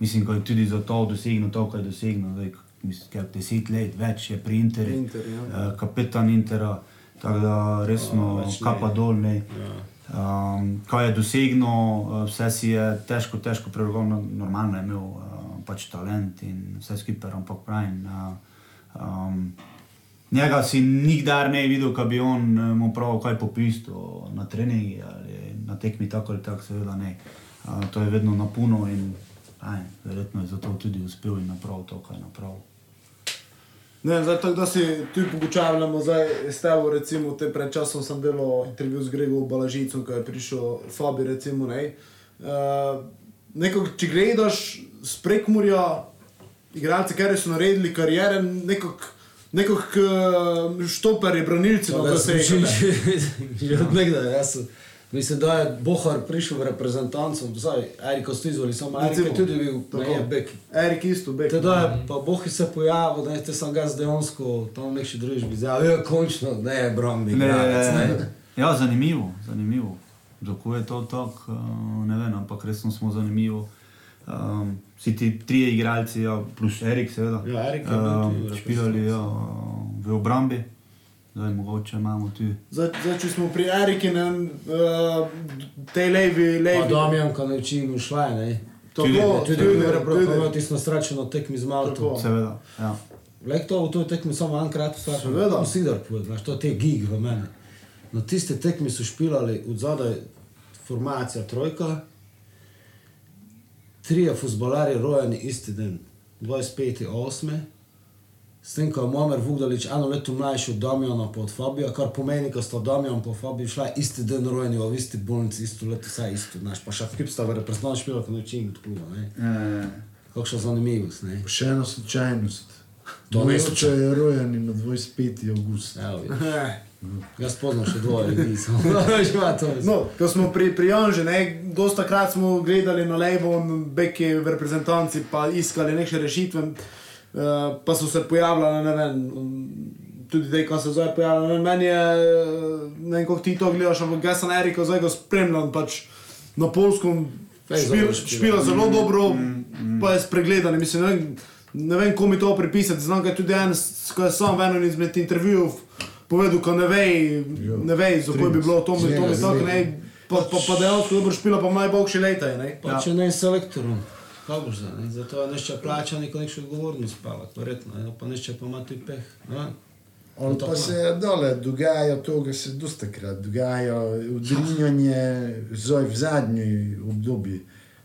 mislim, da je tudi za to dosegel to, kar je dosegel. Zdaj, mislim, kaj, deset let, več je pri Interju, Inter, ja. uh, kapetan Intera, tako da resno, ne. kapa dol. Ne. Ja. Um, kaj je dosegno, vse si je težko, težko prerogal, no, normalno je imel uh, pač talent in vse skupaj, ampak pravim. Uh, um, njega si nikdar ne videl, da bi on mu prav kaj popisal na treningi ali na tekmi, tako ali tako, seveda ne. Uh, to je vedno na puno in aj, verjetno je zato tudi uspel in napravil to, kar je napravil. Ne, zdaj, tako da si tu pogučavljamo, zdaj s tebo, recimo, te pred časom sem delal intervju z Gregom Balažicom, ko je prišel Fabi, recimo, ne. Uh, nekako, če gledaš z prekmurja, igralce, ki so naredili karijere, nekako, nekako uh, štoperji, branilci, no, da se jih že, že od nekdaj. Mislim, da je Bohar prišel v reprezentanco, zdaj Eriko Stizoli, samo Erik je tudi bil bek. Erik isto, bek. Teda je pa Bohi se pojavil, da je sam ga dejansko tam v neki družbi zdaj, ja, končno, ne, Brombi. Ne, ne. ja, zanimivo, zanimivo. Zakaj je to tako, uh, ne vem, ampak resno smo zanimivo. Um, vsi ti trije igralci, ja, plus Erik, seveda, Ja, Erik je tudi v špilali ja, v obrambi, zdaj mogoče imamo tudi. Zdaj, zdaj, če smo pri Erikinem, uh, tej levi, levi. Damjan, ko ne učim, šla je, ne. Tako, Tudi- Tudi bil je tudi. tisto srečeno tekmi z Malto. Tako. Seveda, ja. Lek to v toj tekmi samo enkrat vsak. Seveda. Sidor povedal, znaš, to je te gig v meni. Na tiste tekmi so špilali od zadaj formacija trojka, trije futbolarji rojeni isti dan, 25.8. S tem, ko je Momer Vugdalič eno leto mlajši od Damjana pa od Fabija, kar pomeni, da sta Damjan pa Fabij šla isti dan rojeni v isti bolnici, isto leto, vse isto, znaš, pa še v sta v reprezentantu špila, ko ne učim od kluba, ne. Kakšna zanimivost, ne. Še ena slučajnost. To ne Mogoče je rojen na 25. august. Jaz poznam še dvoje ljudi, samo že ima to. No, ko smo pri, pri Jonži, ne, dosta krat smo gledali na levo, beki v reprezentanci, pa iskali neke rešitve, uh, pa so se pojavljale, ne vem, tudi te, ko se zdaj pojavljajo. Ne vem, Meni je, eh, ne vem, kako ti to gledaš, ampak jaz sem Eriko zdaj ga spremljam pač na polskem. Špil, špila. zelo dobro, pa je spregledan. Mislim, ne vem, ne vem, komu to pripisati. Znam, da je tudi en, ko je sam v enem izmed intervjujev povedal, ko ne ve, ne ve, zakaj bi bilo to, to, to, to, ne, pa, pa, pa dejansko dobro špila, pa najboljši leta je, ne. Pa če ne selektorom, boš zdaj? ne? Zato je nešče plača, neko nekšno odgovornost spavati, verjetno, ne? pa nešče pa ima tudi peh. Ne? On to pa se dole dogaja to, kar se dosta krat dogaja, udrinjanje zdaj v zadnji obdobji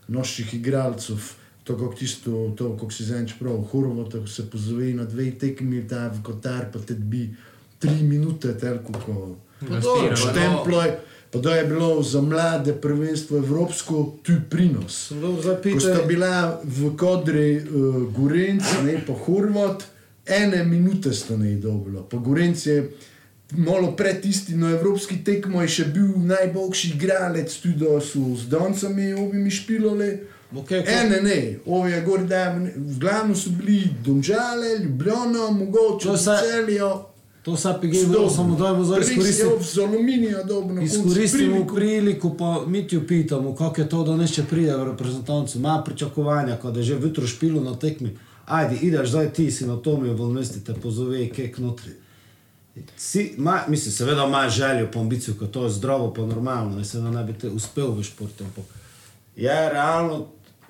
naših igralcev. To, kako tisto, to, kako si zdaj prav, Horvata, ko se pozove na dve tekmi, ta v Kotar, pa te bi tri minute, telko, ko štemplo je. Pa da je bilo za mlade prvenstvo evropsko, tu je prinos. Ko sta bila v kodri uh, Gorenc, ne pa Horvat, ene minute sta ne dobila. Pa Gorenc je malo pred tisti na evropski tekmo je še bil najboljši igralec, tudi da so z Doncami ovimi špilali. okej, ko- Ene ne, ovo je gor da, v glavnem so bili Domžale, Ljubljana, mogoče To se- Celijo. To vse pigemo, samo dajmo zdaj izkoristiti. Izkoristimo priliku. priliku, pa mi ti pitamo, kako je to, da nešče pride v reprezentancu. Ima pričakovanja, ko da je že vitro špilo na tekmi. Ajde, ideš zdaj ti si na tome, v mesti te pozove, kek notri. Si, ma, mislim, seveda ima željo, pa ambicijo, ko to je zdravo, pa normalno, in seveda naj bi te uspel v športu. Ampak je realno,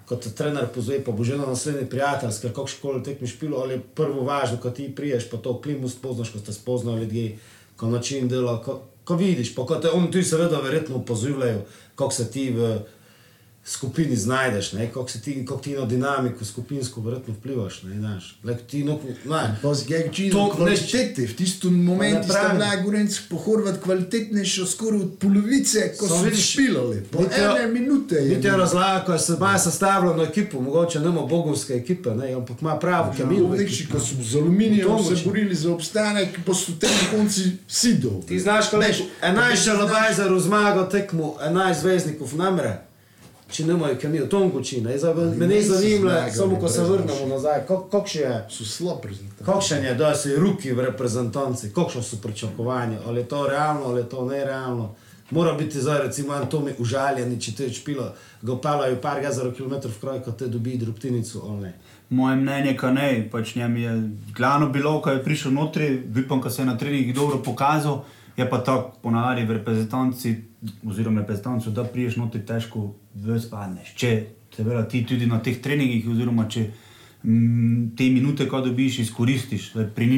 kot te trener pozove, pa bo že na naslednji prijateljski, kako školi tekmi špilo, ali je prvo važno, ko ti priješ, pa to klimu spoznaš, ko ste spoznali ljudi, ko način dela, ko, ko vidiš, pa ko te oni tudi seveda verjetno opozorjujejo, kako se ti v skupini znajdeš, ne, kako se ti, kako ti na dinamiko skupinsko verjetno vplivaš, ne, znaš, like, ti no, ne, Gagčinom To ne- kvalitete, v tistem momentu sta pravim. bila Gorenc po Horvat kvalitetnejša skoraj od polovice, ko so vidiš, špilali. Po ene minute je. Je bilo. razlaga, ko je se baje sestavljalo na ekipo, mogoče ne ima bogovske ekipe, ne, ampak ima pravo kemijo. v Nekši, ekipi. ko so z aluminijem V se borili za obstanek, pa so te na konci vsi dobri. Ti znaš, ko rečeš, 11 šalabajzerov zmaga tekmo, 11 zvezdnikov namre. Če nimajo kemijo, Tonguči, ne, zdaj me ne Niso zanima, zmagali, samo ko se vrnemo nazaj, kak- kakšen je, So slab rezultat. kakšen je, da si ruki v reprezentanci, kakšno so pričakovanja, ali je to realno, ali je to nerealno. Mora biti zdaj, recimo, en Tomi užaljen, če te špilo, ga opalajo par gazarov kilometrov v kraj, ko te dobi drobtinico. Moje mnenje, ka ne, pač njem je glavno bilo, ko je prišel notri, vipom, ko se je na treningih dobro pokazal, je pa tako ponavadi v reprezentanci, oziroma reprezentancu, da priješ notri težko, ves padneš. Če seveda ti tudi na teh treningih, oziroma če mm, te minute, ko dobiš, izkoristiš. Zdaj, Pri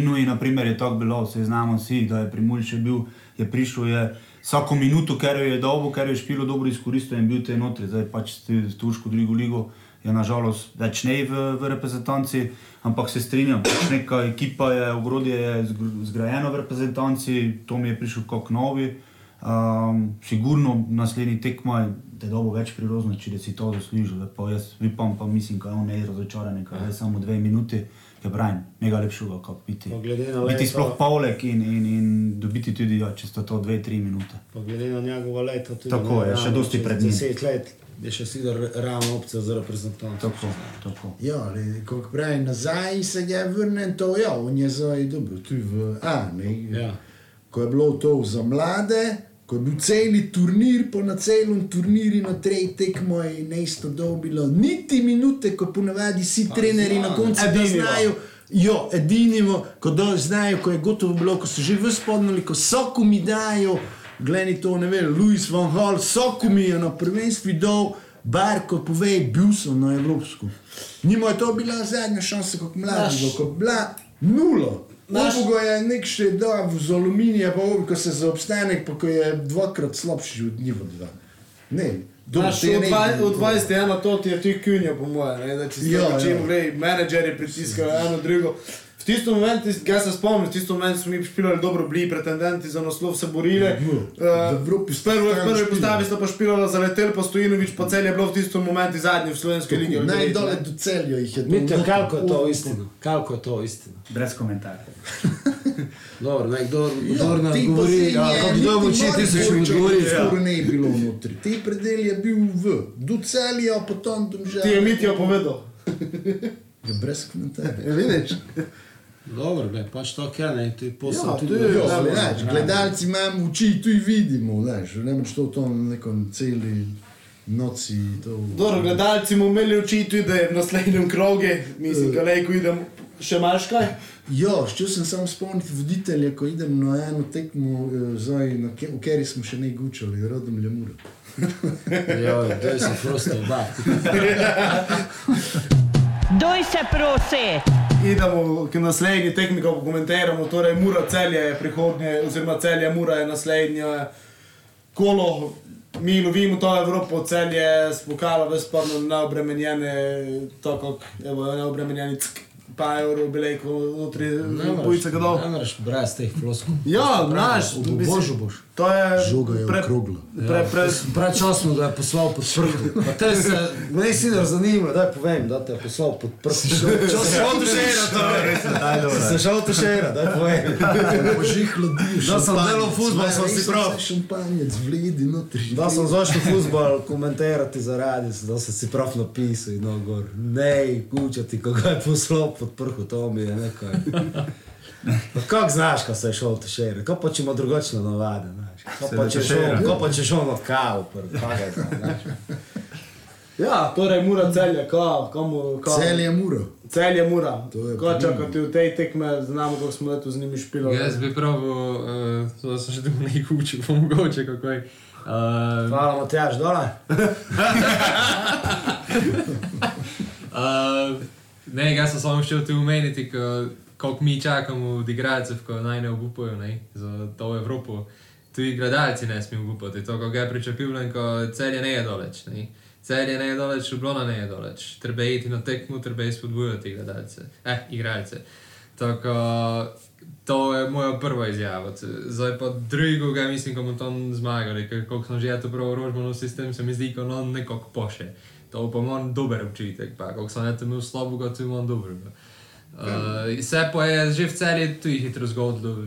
primer, je tako bilo, vse znamo vsi, da je pri Mulju bil, je prišel, je vsako minuto, ker je dobo, ker je špilo dobro izkoristil in bil te notri, zdaj pač s Turško drugo ligo. Je nažalost več ne v, v reprezentanci, ampak se strinjam, pač neka ekipa je, ogrodje je zgr- zgrajeno v reprezentanci, to mi je prišel kot novi. Um, sigurno naslednji da je dobo več priložnosti, da si to zaslužil. Pa jaz vipam, pa mislim, da je on ne razočaran, ker je samo dve minuti, je Brian, mega lepšega, kot biti. Na Biti sploh polek in, in, in dobiti tudi, ja, če sta to dve, tri minute. Pa glede na njegovo leto, tudi Tako je, ne, še dosti pred njim. Deset let je še sigurno ravno opcija za reprezentanco. Tako, tako. Ja, ali kako pravi, nazaj se je vrnil, to ja, on je zdaj dobro, tu v A, ne. Ja. Ko je bilo to za mlade, ko je bil celi turnir, po na celem turnirju na trej tekmo je neisto dobilo niti minute, ko ponavadi vsi trenerji na koncu Edinivo. znajo. Jo, edinivo, ko do znajo, ko je gotovo bilo, ko so že vzpodnili, ko soku mi dajo, gledaj to, ne vem, Louis van Hall, soku mi je na prvenstvu dal, Barko pove, bil sem na Evropsko. Nimo je to bila zadnja šansa, kot mladi, ko je bila nula. Naš- Naš... je nek še da z aluminija, pa ko se za obstanek, pa ko je dvakrat slabši od njih dva. Ne, Znaš, v 21 to ti je tudi kunja, po mojem, da če Ja, ja, čim ja. gre, menedžerji pritiskajo eno drugo. V tistem momentu, jaz se spomnim, v tistem momentu smo mi špilali dobro, bili pretendenti za naslov, se borili. Ja, S prve, stalno prve špilali. postavi sta pa špilala za letel, pa Stojinovič, pa cel je bilo v tistem momentu zadnji v slovenski ligi. ali Naj verjetno, dole ne. do celja jih je Mitja, dol- kako je to istina? Kako je to istina? Brez komentarja. Dobro, nekdo Ja, ja, ti govori, bazen ja, kdo bo če ti se še odgovori. skoraj ne je bilo notri. Te predel je bil v, do celja, potem domžal. Ti je Mitja povedal. Ja, brez komentarja. Ja, vidiš? Dobro, ne, pač to je, ne, ti posel Ja, tudi. to je- Jo, Ja, znaš, gledalci imamo oči, tu jih vidimo, znaš, ne moreš to v tom nekom celi noci. To... Dobro, gledalci bomo imeli oči tudi, da je v naslednjem krogu, mislim, da lejko idem še imaš kaj. Ja, šel sem samo spomniti voditelja, ko idem na eno tekmo, eh, zdaj, na ke, v kateri smo še ne gučali, rodom Ljemura. Ja, to je se prosto oba. Doj se prosi! Idemo k naslednji tekmi, ko komentiramo. Torej, Mura celje je prihodnje, oziroma celje Mura je naslednje kolo. Mi lovimo to Evropo, celje spokalo, vesparno neobremenjene, tako kot neobremenjeni pa evro, bilejko, notri, bojice ga dol. Ne moreš brez teh floskov. Ja, naš, v božju boš. To je Žoga je pre- okrogla. Pre, pre, Prečasno ga je poslal pod prhu. Pa te se, meni si ne zanima, da povem, da te je poslal pod prhu. Čas se šel tušera, to je. Se šel tušera, da povem. Boži hladiš. Da sem delal fuzbal, sem si prav. Šampanjec, vledi notri. Da sem zašel futbol komentirati zaradi, da sem si prav napisal in no gor. Ne, kučati, ko ga je poslal pod prhu, to mi je nekaj. Pa Kako znaš, ko se je šel tušera? Kako pa če ima drugačne navade, znaš? Kako pa če šel, kako pa če šel na kavu, prvo, pa ga znaš? ja, torej Mura celje, ko, komu, ko. Je. Celje Mura. To je Ko čakate v tej tekme, znamo, kako smo letos z njimi špilali. Jaz bi pravil, uh, da sem še tako nekaj učil, pa mogoče kako je. Uh, Hvala, Matjaž, dole. uh, ne, jaz sem samo šel tu omeniti, ko- koliko mi čakamo od igralcev, ko naj ne obupajo za to Evropo. Tudi gledalci ne smejo upati, to, ko je pričakujem, ko celje ne je doleč. Ne. Celje ne je doleč, Ljubljana ne je doleč. Treba je iti na tekmo, treba je spodbujati gledalce, eh, igralce. Tako, to je moja prva izjava. Zdaj pa drugega, mislim, ko bomo tam zmagali, ker koliko sem že jaz to prav rožbano sistem, se mi zdi, ko on nekako poše. To pa imam dober občutek, pa koliko sem tam imel slabega, to imam dobrega. Uh, vse pa je že v celi tu hitro zgodilo.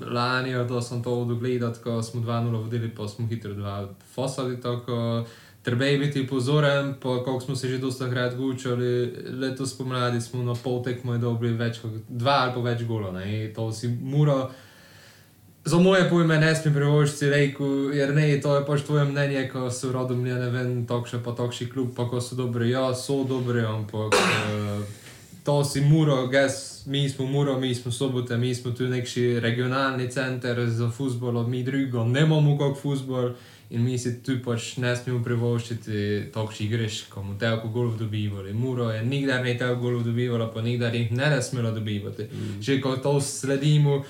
Lani je to sem to odgledal, ko smo 2-0 vodili, pa smo hitro 2 fosali, treba je biti pozoren, pa koliko smo se že dosta krat gučali, letos pomladi smo na pol tekmo dobili več kot dva ali pa več golov, ne, to si mora Za moje pojme ne smem privoščiti rekel, jer ne, to je pač tvoje mnenje, ko so rodomlje, ne vem, tokše pa tokši klub, pa ko so dobri, ja, so dobri, ampak uh, to si muro, ges, mi smo muro, mi smo sobote, mi smo tu neki regionalni center za futbol, mi drugo, ne imamo kak futbol in mi si tu pač ne smemo privoščiti tokši igriš, ko mu telko golov dobivali. Muro je nikdar ne telko golov dobivala, pa nikdar jih ne ne smelo dobivati. Mm. Že ko to sledimo,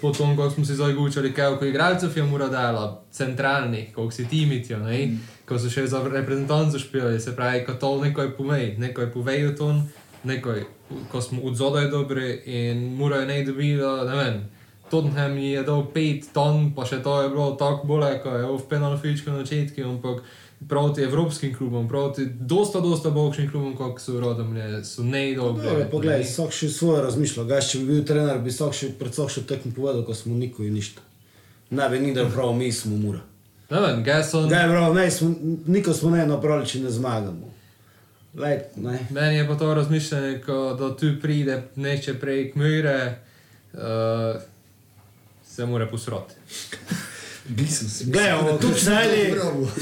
potom, ko smo si zagučali, koliko igralcev je mora dala, centralnih, koliko si timitijo, mm. ko so še za reprezentanco špijali, se pravi, ko to nekaj povej, nekaj povejo ton, nekaj, ko smo od zodaj dobri in mora je ne dobila, ne vem. Tottenham je dal 5 ton, pa še to je bilo tako bolje, ko je v penalfičku na začetku, ampak proti evropskim klubom, proti dosta, dosta boljšim klubom, kot so rodomlje, so nejdobri. Dobre, poglej, vsak še svoje razmišlja. Gaj, če bi bil trener, bi vsak še pred vsak še tekmo povedal, ko smo nikoli ništa. Ne bi ni da prav, mi smo mura. Ne vem, gaj so... Gaj, prav, ne, smo, niko smo ne napravili, če ne zmagamo. Lej, ne. Meni je pa to razmišljanje, ko do tu pride neče prej kmire, uh, se mora posroti. Gledamo, tu celi,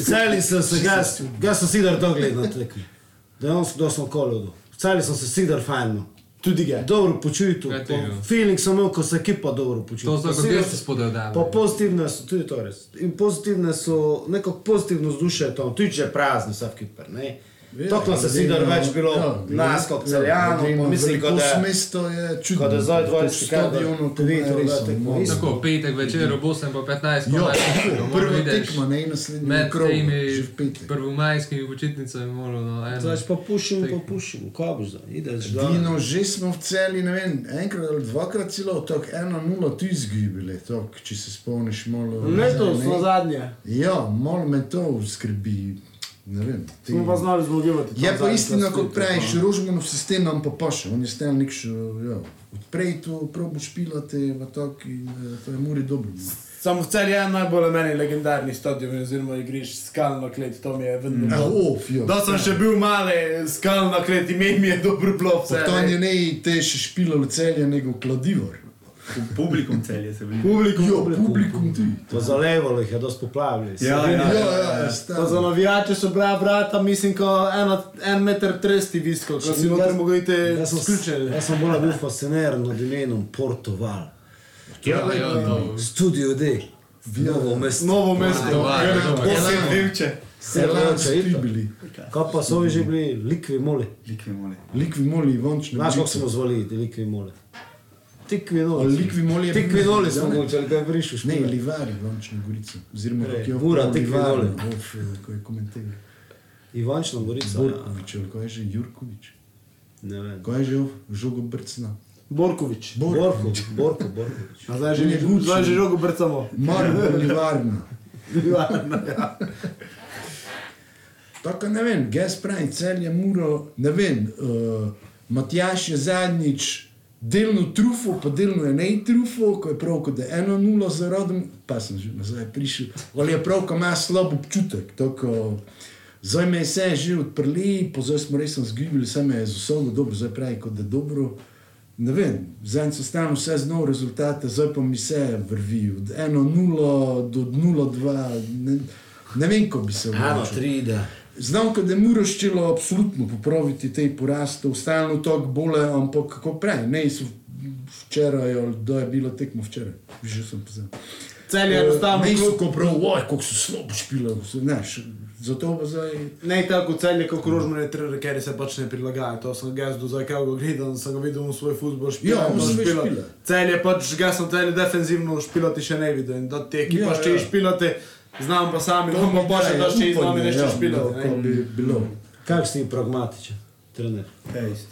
celi so se, gas, gas so sidar to tekmi. Dejansko, da smo kolodo. Celi so se sidar fajno. Tudi ga. Dobro počutil, je? feeling sem imel, ko se ekipa dobro počuti. To so kot sidar- jaz se spodaj Pa pozitivne so, tudi to res. In pozitivne so, neko pozitivno vzdušje je to, tudi če je prazno, vsak kiper, ne. Tokla se sidar več bilo nas kot celjanov, pa mislim, kot da, mesto je čudno. kot da zdaj dvajset stadionu, to je res. Tako, petek večer, ob 8 pa 15, Ja, ko prva tekma, ne naslednji Med temi prvomajskimi počitnicami moralo no. Zdaj pa pušim, pa tekmo. pušim, kaj boš zdaj, ideš dol. Dino, že smo v celi, ne vem, enkrat ali dvakrat celo, tako ena nula tu izgubili, tako, če se spomniš malo. Letos na zadnje. Ja, malo me to skrbi. Ne vem. te- Smo pa znali zmogivati. Je pa istina, kot praviš, Rožmanov sistem nam pa paše, on je stalnik še, ja, odprej to, probo špilate, v tak in eh, to je muri dobro. Samo v celju je najbolj meni legendarni stadion, oziroma igriš skalno klet, to mi je vedno. A, of, ja. Da sem še bil male, skalno klet, ime mi je dobro bilo vse. To je ne te še špilo v celje, nego kladivor. Publikum celje se vidi. Publikum, Jo, publikum ti. Pa zalevalo jih je dosti poplavili. Ja, Ja, ja, ja, ja, za navijače so bila vrata, mislim, ko eno, en meter tresti visko, ko si noter mogel iti Jaz sem, sključen. jaz sem bolj bil fasciniran nad imenom Portoval. Ja, ja, to. Studio D. Novo mesto. Novo mesto, Portugal, ker je dobro. posebno Ja, divče. Selanski bili. Kaj pa so že bili, likvi moli. Likve mole. Likvi moli, Ivončni. Znaš, kako smo zvali, likvi moli. Tikvi Ali noli. likvi moli je Tikvi bil- noli smo govorili, kaj brišeš. Ne, Livari, Ivončna Gorica. Oziroma, kako je Doli. Of, eh, ko je komentiral. Ivančna Gorica. ja. Borkovič, ali ko je že Jurkovič. Ne vem. Ko je že žogo brcna. Borkovič. Borko, Borko, Borkovič. A zdaj že, On je Gucci. zdaj že žogo brcamo. Maribor, Livarna. ja. Tako ne vem, Gas pravi, cel je muro, ne vem, uh, Matjaš je zadnjič delno trufo, pa delno je ne trufo, ko je prav, da je eno nulo za rodom, pa sem že nazaj prišel, ali je prav, ko ima slab občutek, tako, zdaj me je vse že odprli, zdaj smo res zgibili, vse me je z vsega dobro, zdaj pravi, kot da je dobro. Ne vem, zdaj so stalno vse znov rezultate, zdaj pa mi se vrvi, od 1-0 do 0-2, ne, ne vem, ko bi se Eno, odločil. tri ide. Znam, da je muro ščilo absolutno popraviti te poraste, stalno tako bole, ampak kako prej, ne so včeraj, da je bilo tekmo včeraj, že sem pozabil. Cel je enostavno Ne so klub. ko prav, oj, kako so slabo špile, znaš, zato pa zdaj... Ne tako cel je, kako rožmane trener, ker se pač ne prilagaja. To sem ga zdaj, kaj ga gledam, sem ga videl v svoj futbol špila. Ja, on špila. špila. Cel je pač, ga sem cel defensivno špilati še ne videl. In da te ekipa Ja, še ja. ja. Znam pa sami, To no pa pa še daje da še z nami nešto ja, špilati. ne. bi bilo. Kak si pragmatičen, trener? Fejst.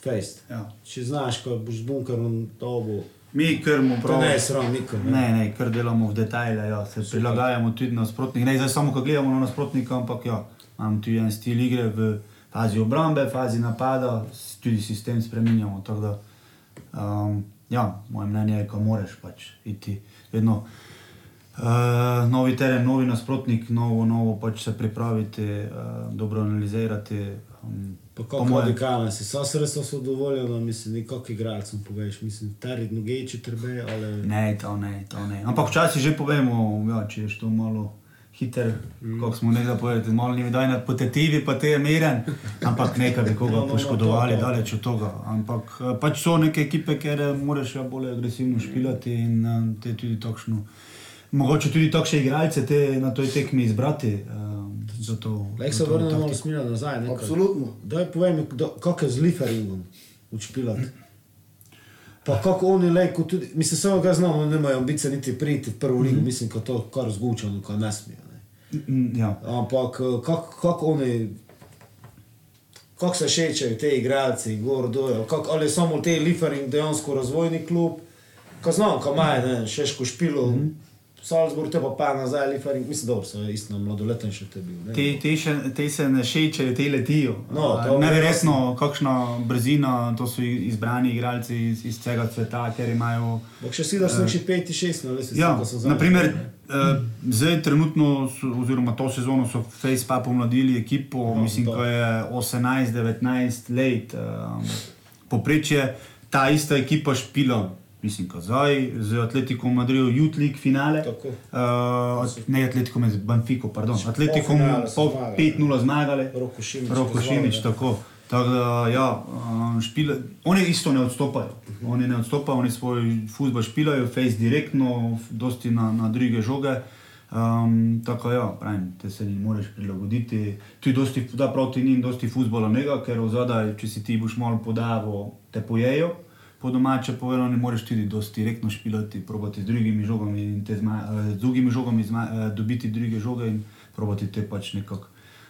Fejst. Ja. Če znaš, ko boš z bunkerom dobo, Mi krmo to prav. ne je sram nikom. Ne, ne, kar delamo v detajle, ja, se prilagajamo tudi nasprotnik. Ne zdaj samo, ko gledamo na nasprotnika, ampak ja, imam tudi en stil igre v fazi obrambe, fazi napada, tudi sistem spremenjamo. tako Da, um, ja, moje mnenje je, ko moraš pač iti vedno Uh, novi teren, novi nasprotnik, novo, novo pač se pripraviti, uh, dobro analizirati. Um, Pa kako mojem- radikalni si, so sredstva so dovoljena, mislim, nekako igralcem poveš, mislim, tari noge, če trbe, ali... Ne, to ne, to ne. Ampak včasih že povemo, ja, če je to malo hiter, mm. kako smo nekaj povedali, malo ni daj na potetivi, pa te je miren, ampak nekaj bi koga No, no, no, poškodovali, to, to. daleč od tega. Ampak eh, pač so neke ekipe, kjer moraš ja bolj agresivno špilati in te tudi takšno. Mogoče tudi takšne igralce te na toj tekmi izbrati. Um, zato, Lej se vrnemo malo smira nazaj. nekaj. Absolutno. Mi, kdo- kako je z Lieferingom učpilati. Pa kako oni lejko tudi, mislim, samo ga znamo, nemajo ambicije niti priti v prvo ligo, mislim, ko to kar zgučano, ko ne smijo. Ne. Mm, Ja. Ampak eh, kako kak oni, kako se šečejo te igralci, gor dol, kak, ali samo te Liefering dejansko razvojni klub, ko znam, ko imajo, ne, šeško špilo, mm -hmm. Salzburg, te pa pa nazaj Liefering, mislim, dobro, so isto mladoleten še te bil. ne. Te, te, še, te se ne šečejo, te letijo. No, Neverjetno, kakšna brzina, to so izbrani igralci iz, iz vsega sveta, ker imajo. Bog še si da so neki peti, šest, no, veš, Ja, naprimer, eh, zdaj trenutno, so, oziroma to sezono so Face pa pomladili ekipo, No, no, mislim, ko je 18-19 let. Um, poprečje ta ista ekipa špila, mislim, ko zdaj z Atletico Madrido, Youth League finale. Tako. Uh, ne Atletico, med Banfico, pardon. Atletico so pol zmagali. 5-0 zmagali. Roko Šimić. Roko Šimič, tako. Tako da, ja, um, špile, oni isto ne odstopajo. Oni ne odstopajo, oni svoj futbol špilajo, face direktno, dosti na, na druge žoge. Um, tako ja, pravim, te se ni moreš prilagoditi. Tu dosti, da prav ti ni dosti futbola njega, ker zadaj, če si ti boš malo podaval, te pojejo. Po domače povedano, ne moreš tudi dosti direktno špilati, probati z drugimi žogami in te zma, eh, z drugimi žogami zma, eh, dobiti druge žoge in probati te pač nekako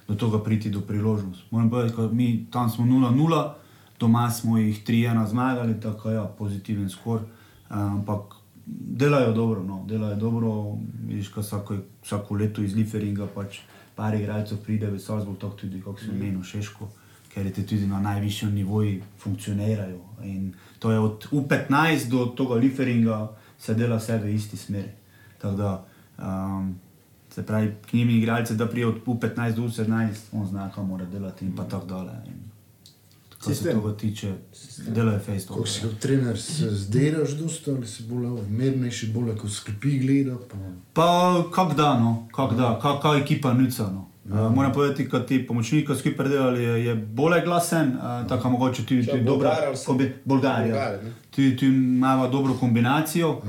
do tega priti do priložnosti. Moram povedati, da mi tam smo 0-0, doma smo jih 3-1 zmagali, tako ja, pozitiven skor. Eh, Ampak delajo dobro, no, delajo dobro. Vidiš, ko vsako, vsako leto iz Lieferinga pač par igralcev pride v Salzburg, tako tudi, kako se imenuje, Šeško, ker te tudi na najvišjem nivoju funkcionirajo. In to je od U15 do tega Lieferinga se dela vse v isti smeri. Tako da, um, se pravi, k njim igralce, da prije od U15 do U17, on zna, kam mora delati in pa tako dalje. Kar se tega tiče, delajo face to. Kako si kot trener se zderaš dosta, ali si bolj mirnejši, bolj kot sklepi gleda? Pa... Pa kak da, no, kak da, kak, kak ekipa nuca. No. Uh, moram povedati, da ti pomočnik, ki so skupaj delali, je, je bolj glasen, uh, tako mogoče tudi, Čo, tudi dobra ali so- kombi- Bolgarija. Tudi tu imamo dobro kombinacijo, um,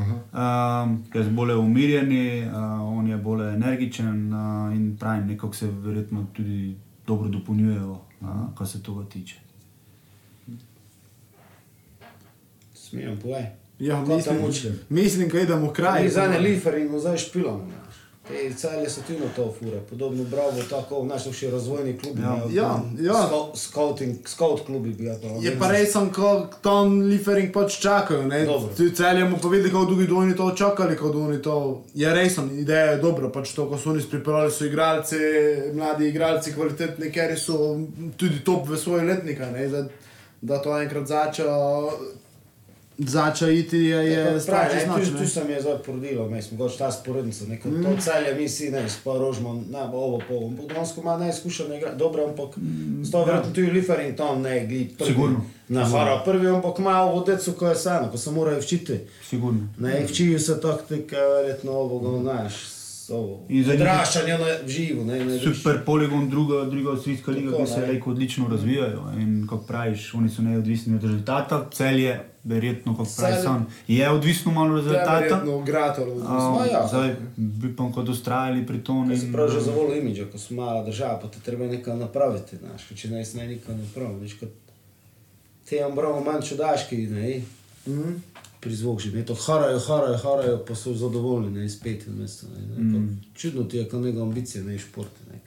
ker so bolj umirjeni, uh, on je bolj energičen uh, in pravim, nekako se verjetno tudi dobro dopolnjujejo, uh, kar se tega tiče. Smijem, povej. Ja, Kaj tam mislim, učim? mislim, da idemo v kraj. Kaj za ne Liefering, zdaj špilamo. Celje so tudi na to fure, podobno Bravo, tako naš še razvojni klub. Ja. Ja, ja. Scouting, scout klubi bi ja to. Je pa res, ko tam Liefering pač čakajo. ne. Dobro. Tu celjamo povedali, kako dolgo do oni to čakali, kako do oni to. Je res, ideja je dobra, pač to, ko so oni pripravili, so igralci, mladi igralci, kvalitetni, ker so tudi top v svoje letnika, ne, da, da to enkrat zača, zača iti, je, je strašno Tu, značilno. tu sem je zdaj porodilo, mi smo goč ta sporednica, neko mm. to celje mi si ne, pa rožmo, ne, bo ovo po ovom. Podonsko ima neizkušene igra, dobro, ampak mm, sto verjetno tu je Liefering tam ne, gli prvi. Sigurno. Na hara prvi, ampak ima ovo decu, ko je sano, ko se morajo včiti. Sigurno. Ne, včijo se taktike, verjetno ovoga, znaš, ovo. Za njih- Odraščanje na v živo, ne, ne. Super poligon, druga, druga svitska liga, Tako, ki se ne. reko odlično razvijajo. In kot praviš, oni so neodvisni od rezultata, cel je, verjetno, kot praviš, Celje- sam je odvisno malo od rezultata. Verjetno grator. Um, ja. zdaj bi pa kot ustrajali pri se in, pravi, že za volo imidža, ko smo mala država, pa te treba nekaj napraviti, znaš, ker če ne ne nekaj napravil, veš, kot te ambramo manj čudaški, ne, Mhm. pri zvok že, ne, to harajo, harajo, harajo, pa so zadovoljni, ne, iz petega mesta, ne, ne, mm. čudno ti je, kot neka ambicija, ne, športe, ne.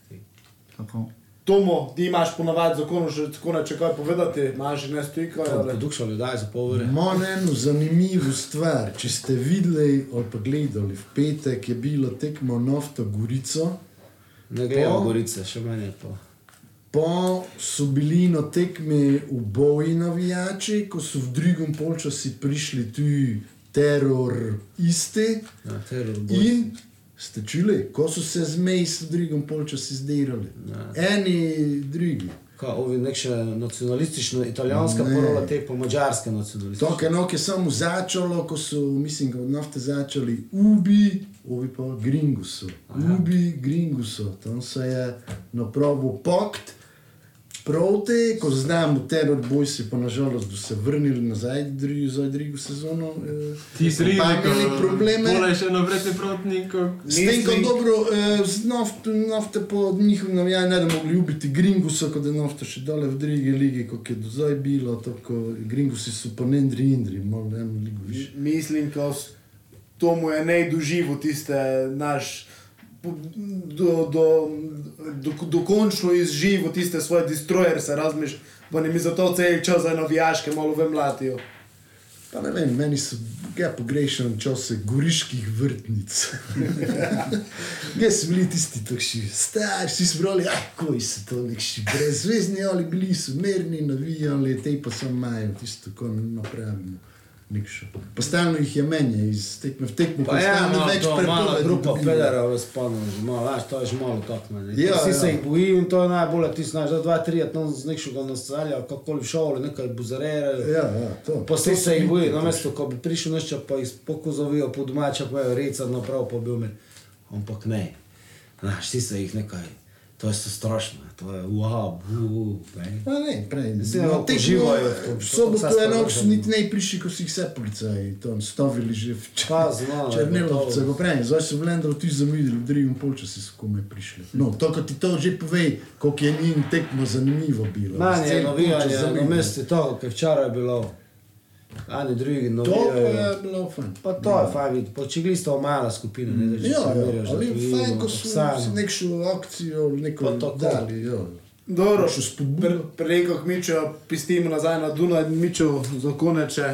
Tomo, ti imaš ponavadi zakonu še tako neče kaj povedati, imaš ne stojka. To produkšali daj za pol ure. Imam eno zanimivo stvar. Če ste videli ali pa gledali, v petek je bilo tekmo Nafta Gorico, Ne gledam To? Gorice, še manj je to. Pa so bili na tekmi uboji navijači, ko so v drugem polčasu prišli tu teroristi. Ja, teror In Ste čuli, ko so se zmeji s drugim polčas izdirali. Eni, drugi. Kaj, ovi nekše nacionalistično italijanska Ne. porola, te pa mađarske nacionalistične. To, kar no, je samo začelo, ko so, mislim, od nafte začeli ubi, ovi pa gringuso. Ubi, gringuso. Tam se je napravil proti, ko znamo teror bojsi, pa nažalost, da se vrnili nazaj dri- za drugo sezono. eh, Ti si rekel, pa imeli probleme. Pole še naprej proti S tem, ko dobro, eh, nafte po njihovem navijanju ne da mogli ubiti Gringusa, ko da je nafta še dole v drugi ligi, kot je do zdaj bilo, tako Gringusi so pa ne indri indri, malo eno ligo više. Mislim, da to mu je ne doživel tiste naš. Do, do, do, dokončno izživel tiste svoje destroyer, se razmišljaš, pa ne mi zato cel čas za navijaške malo vemlatijo. Pa ne vem, meni so, ja pogrešam čase goriških vrtnic. Gdje so bili tisti takši stari, vsi so brali, ah, koji so to nekši brezvezni, ali bili so merni, navijali, te pa samo imajo tisto, ko napravimo. Nikšo. Pa stalno jih je menje iz tekme v tekmo, Pa je, stalno no, več prepovedi grupa dobijo. pedera v spanu, že malo, veš, to je že malo tako, ne. Ja, Ja, Vsi se ja. jih bojijo in to je najbolje, ti znaš, da dva, tri, tam z nekšega nastavlja, kakoli v šoli, nekaj buzarere. Ja, ja, to. Pa vsi se jih bojijo, namesto, ko bi prišel nešče, pa jih pokozovijo po domača, pa je reca naprav, pa bi umel. Ampak ne, znaš, vsi se jih nekaj, to je so strašno, to je wow, ne. Ne, prej. No, da tom, v soboto vse je noč sporočamo. niti ne prišli, ko so jih vse policaji tam stavili že v gotovo. ko prej. Zdaj so v Lendavu ti zamudili, v drugem polčasu so komaj prišli. No, to, ko ti to že pove, koliko je njim tekmo zanimivo bilo. Manje je Cel polčas navijanje na zamudili. mestu toho, ker včeraj je bilo, ani drugi To pa navijajo. je bilo fajn. Pa to je fajn videti, pa če glista mala skupina, ne da če Ja, se ja, merijo, ali že fajn, ko so sam. nekšo akcijo, neko Pa tako. dali. Ja. Dobro, Še spodbudo. preko Mičo pistimo nazaj na Dunaj, Mičo za koneče,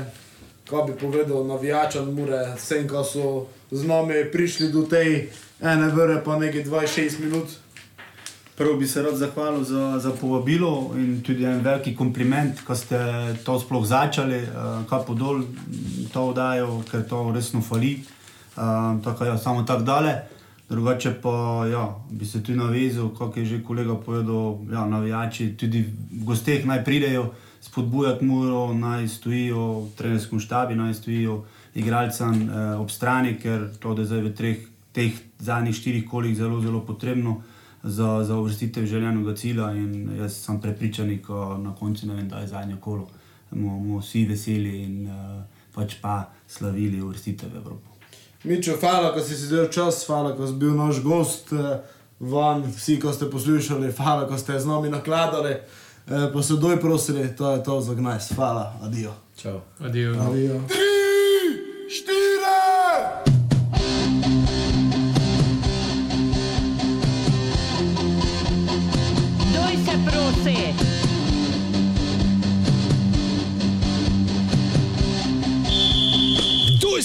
ko bi povedal navijačem, mure, vsem, ko so z nami prišli do te ene vere, pa nekaj 26 minut. Prvo bi se rad zahvalil za, za povabilo in tudi en veliki kompliment, ko ste to sploh začeli, uh, kaj podol to vdajo, ker to resno fali. Uh, tako ja, samo tako dale. Drugače pa ja, bi se tudi navezal, kot je že kolega povedal, ja, navijači tudi v gosteh naj pridejo spodbujati muro, naj stojijo v trenerskem štabi, naj stojijo igralcem eh, ob strani, ker to je zdaj v treh, teh zadnjih štirih kolih zelo, zelo potrebno za, za uvrstitev željenega cilja. In jaz sem prepričan, ko na koncu ne vem, da je zadnje kolo, bomo vsi veseli in uh, pač pa slavili uvrstitev v Evropo. Mičo, hvala, ko si vzel čas, hvala, ko si bil naš gost, eh, van, vsi, ko ste poslušali, hvala, ko ste z nami nakladali. Eh, Pa se doj prosili, to je to za gnajs. Hvala, adijo. Čau. Adijo. Adijo. Štiri!